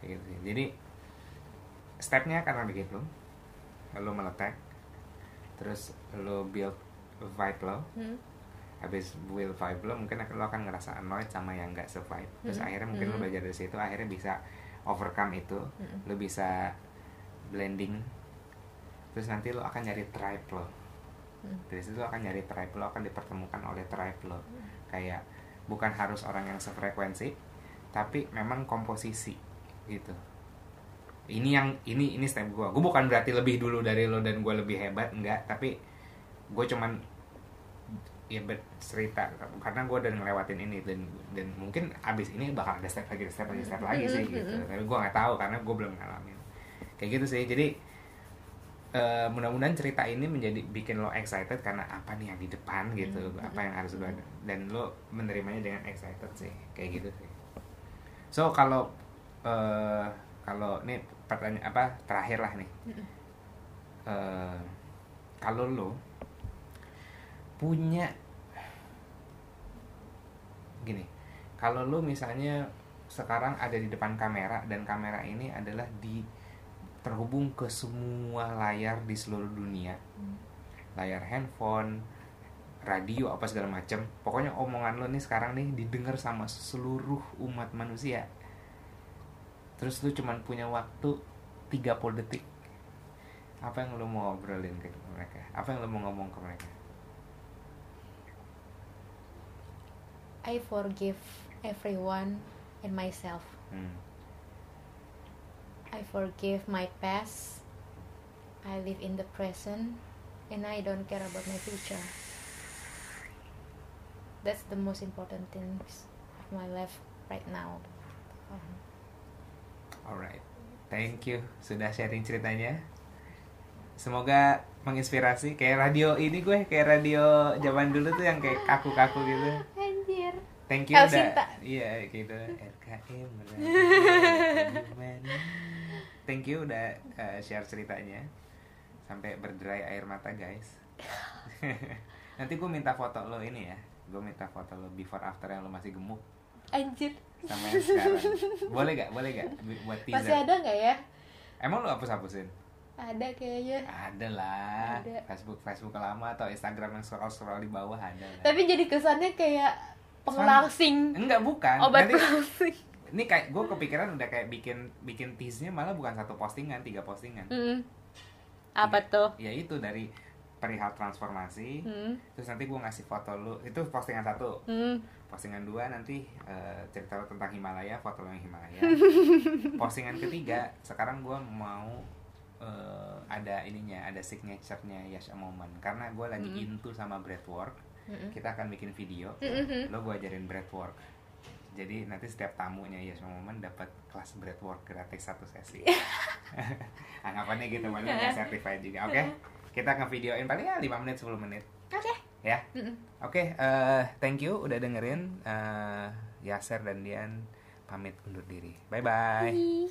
Kayak gitu sih. Jadi stepnya karena begitu lo meletek terus lo build vibe lo Mm. Habis build vibe lo mungkin akan- lo akan ngerasa annoyed sama yang nggak survive terus Mhm. akhirnya mungkin lo Mhm. belajar dari situ akhirnya bisa overcome itu. Mm. lo bisa blending. Terus nanti lo akan nyari tribe lo. Mm. dari situ lo akan nyari tribe lo akan dipertemukan oleh tribe lo. Kayak bukan harus orang yang sefrekuensi tapi memang komposisi gitu. Ini yang ini ini step gue gue bukan berarti lebih dulu dari lo dan gue lebih hebat enggak. Tapi gue cuman ya bercerita karena gue udah ngelewatin ini dan dan mungkin abis ini bakal ada step lagi step lagi step lagi sih gitu. Tapi gue nggak tahu karena gue belum ngalamin. Kayak gitu sih jadi eh, mudah-mudahan cerita ini menjadi bikin lo excited karena apa nih yang di depan gitu. Hmm, apa yang harus lo dan lo menerimanya dengan excited sih kayak gitu sih. So kalau eh, kalau ini pertanyaan apa terakhir lah nih. Mm. Eh, kalau lo punya gini kalau lo misalnya sekarang ada di depan kamera dan kamera ini adalah di terhubung ke semua layar di seluruh dunia. Hmm. layar handphone radio apa segala macam pokoknya omongan lo nih sekarang nih didengar sama seluruh umat manusia. Terus lu cuman punya waktu 30 detik. Apa yang lo mau obrolin ke mereka? Apa yang lo mau ngomong ke mereka I forgive everyone and myself. hmm. I forgive my past. I live in the present and I don't care about my future. that's the most important things of my life right now Um, Alright, thank you sudah sharing ceritanya. Semoga menginspirasi kayak radio ini gue kayak radio zaman dulu tuh yang kayak kaku-kaku gitu. Thank you El udah. Sinta. Iya gitu. RKM. [LAUGHS] Thank you udah uh, share ceritanya sampai berderai air mata guys. [LAUGHS] Nanti gue minta foto lo ini ya. Gue minta foto lo before after yang lo masih gemuk anjir sama yang sekarang. Boleh gak? Boleh gak? Buat teaser. masih ada nggak ya Emang lu hapus-hapusin? ada kayaknya Ada lah. Ada. Facebook Facebook lama atau Instagram yang scroll scroll di bawah ada lah. tapi jadi kesannya kayak penglangsing Enggak bukan. obat Nanti ini kayak gue kepikiran udah kayak bikin bikin tease-nya malah bukan satu postingan, tiga postingan. Mm. apa tuh Ya itu dari perihal transformasi. Hmm. Terus nanti gue ngasih foto lu. Itu postingan satu. Hmm. Postingan dua nanti eh, cerita tentang Himalaya, foto lu yang Himalaya. [LAUGHS] postingan ketiga sekarang gue mau eh, ada ininya, ada signature-nya Yash a Moment karena gue lagi Hmm. into sama breathwork. Mm-mm. Kita akan bikin video. Mm-mm. Lo gue ajarin breathwork. Jadi nanti setiap tamunya Yash a Moment dapat kelas breathwork gratis satu sesi. [LAUGHS] [LAUGHS] Anggapannya gitu, mana nggak [LAUGHS] certified juga. Oke, kita ngevideoin paling ya 5 menit 10 menit. oke Ya. Mm-mm. Oke, eh, thank you udah dengerin. Eh, Yaser dan Dian pamit undur diri. Bye bye. Bye.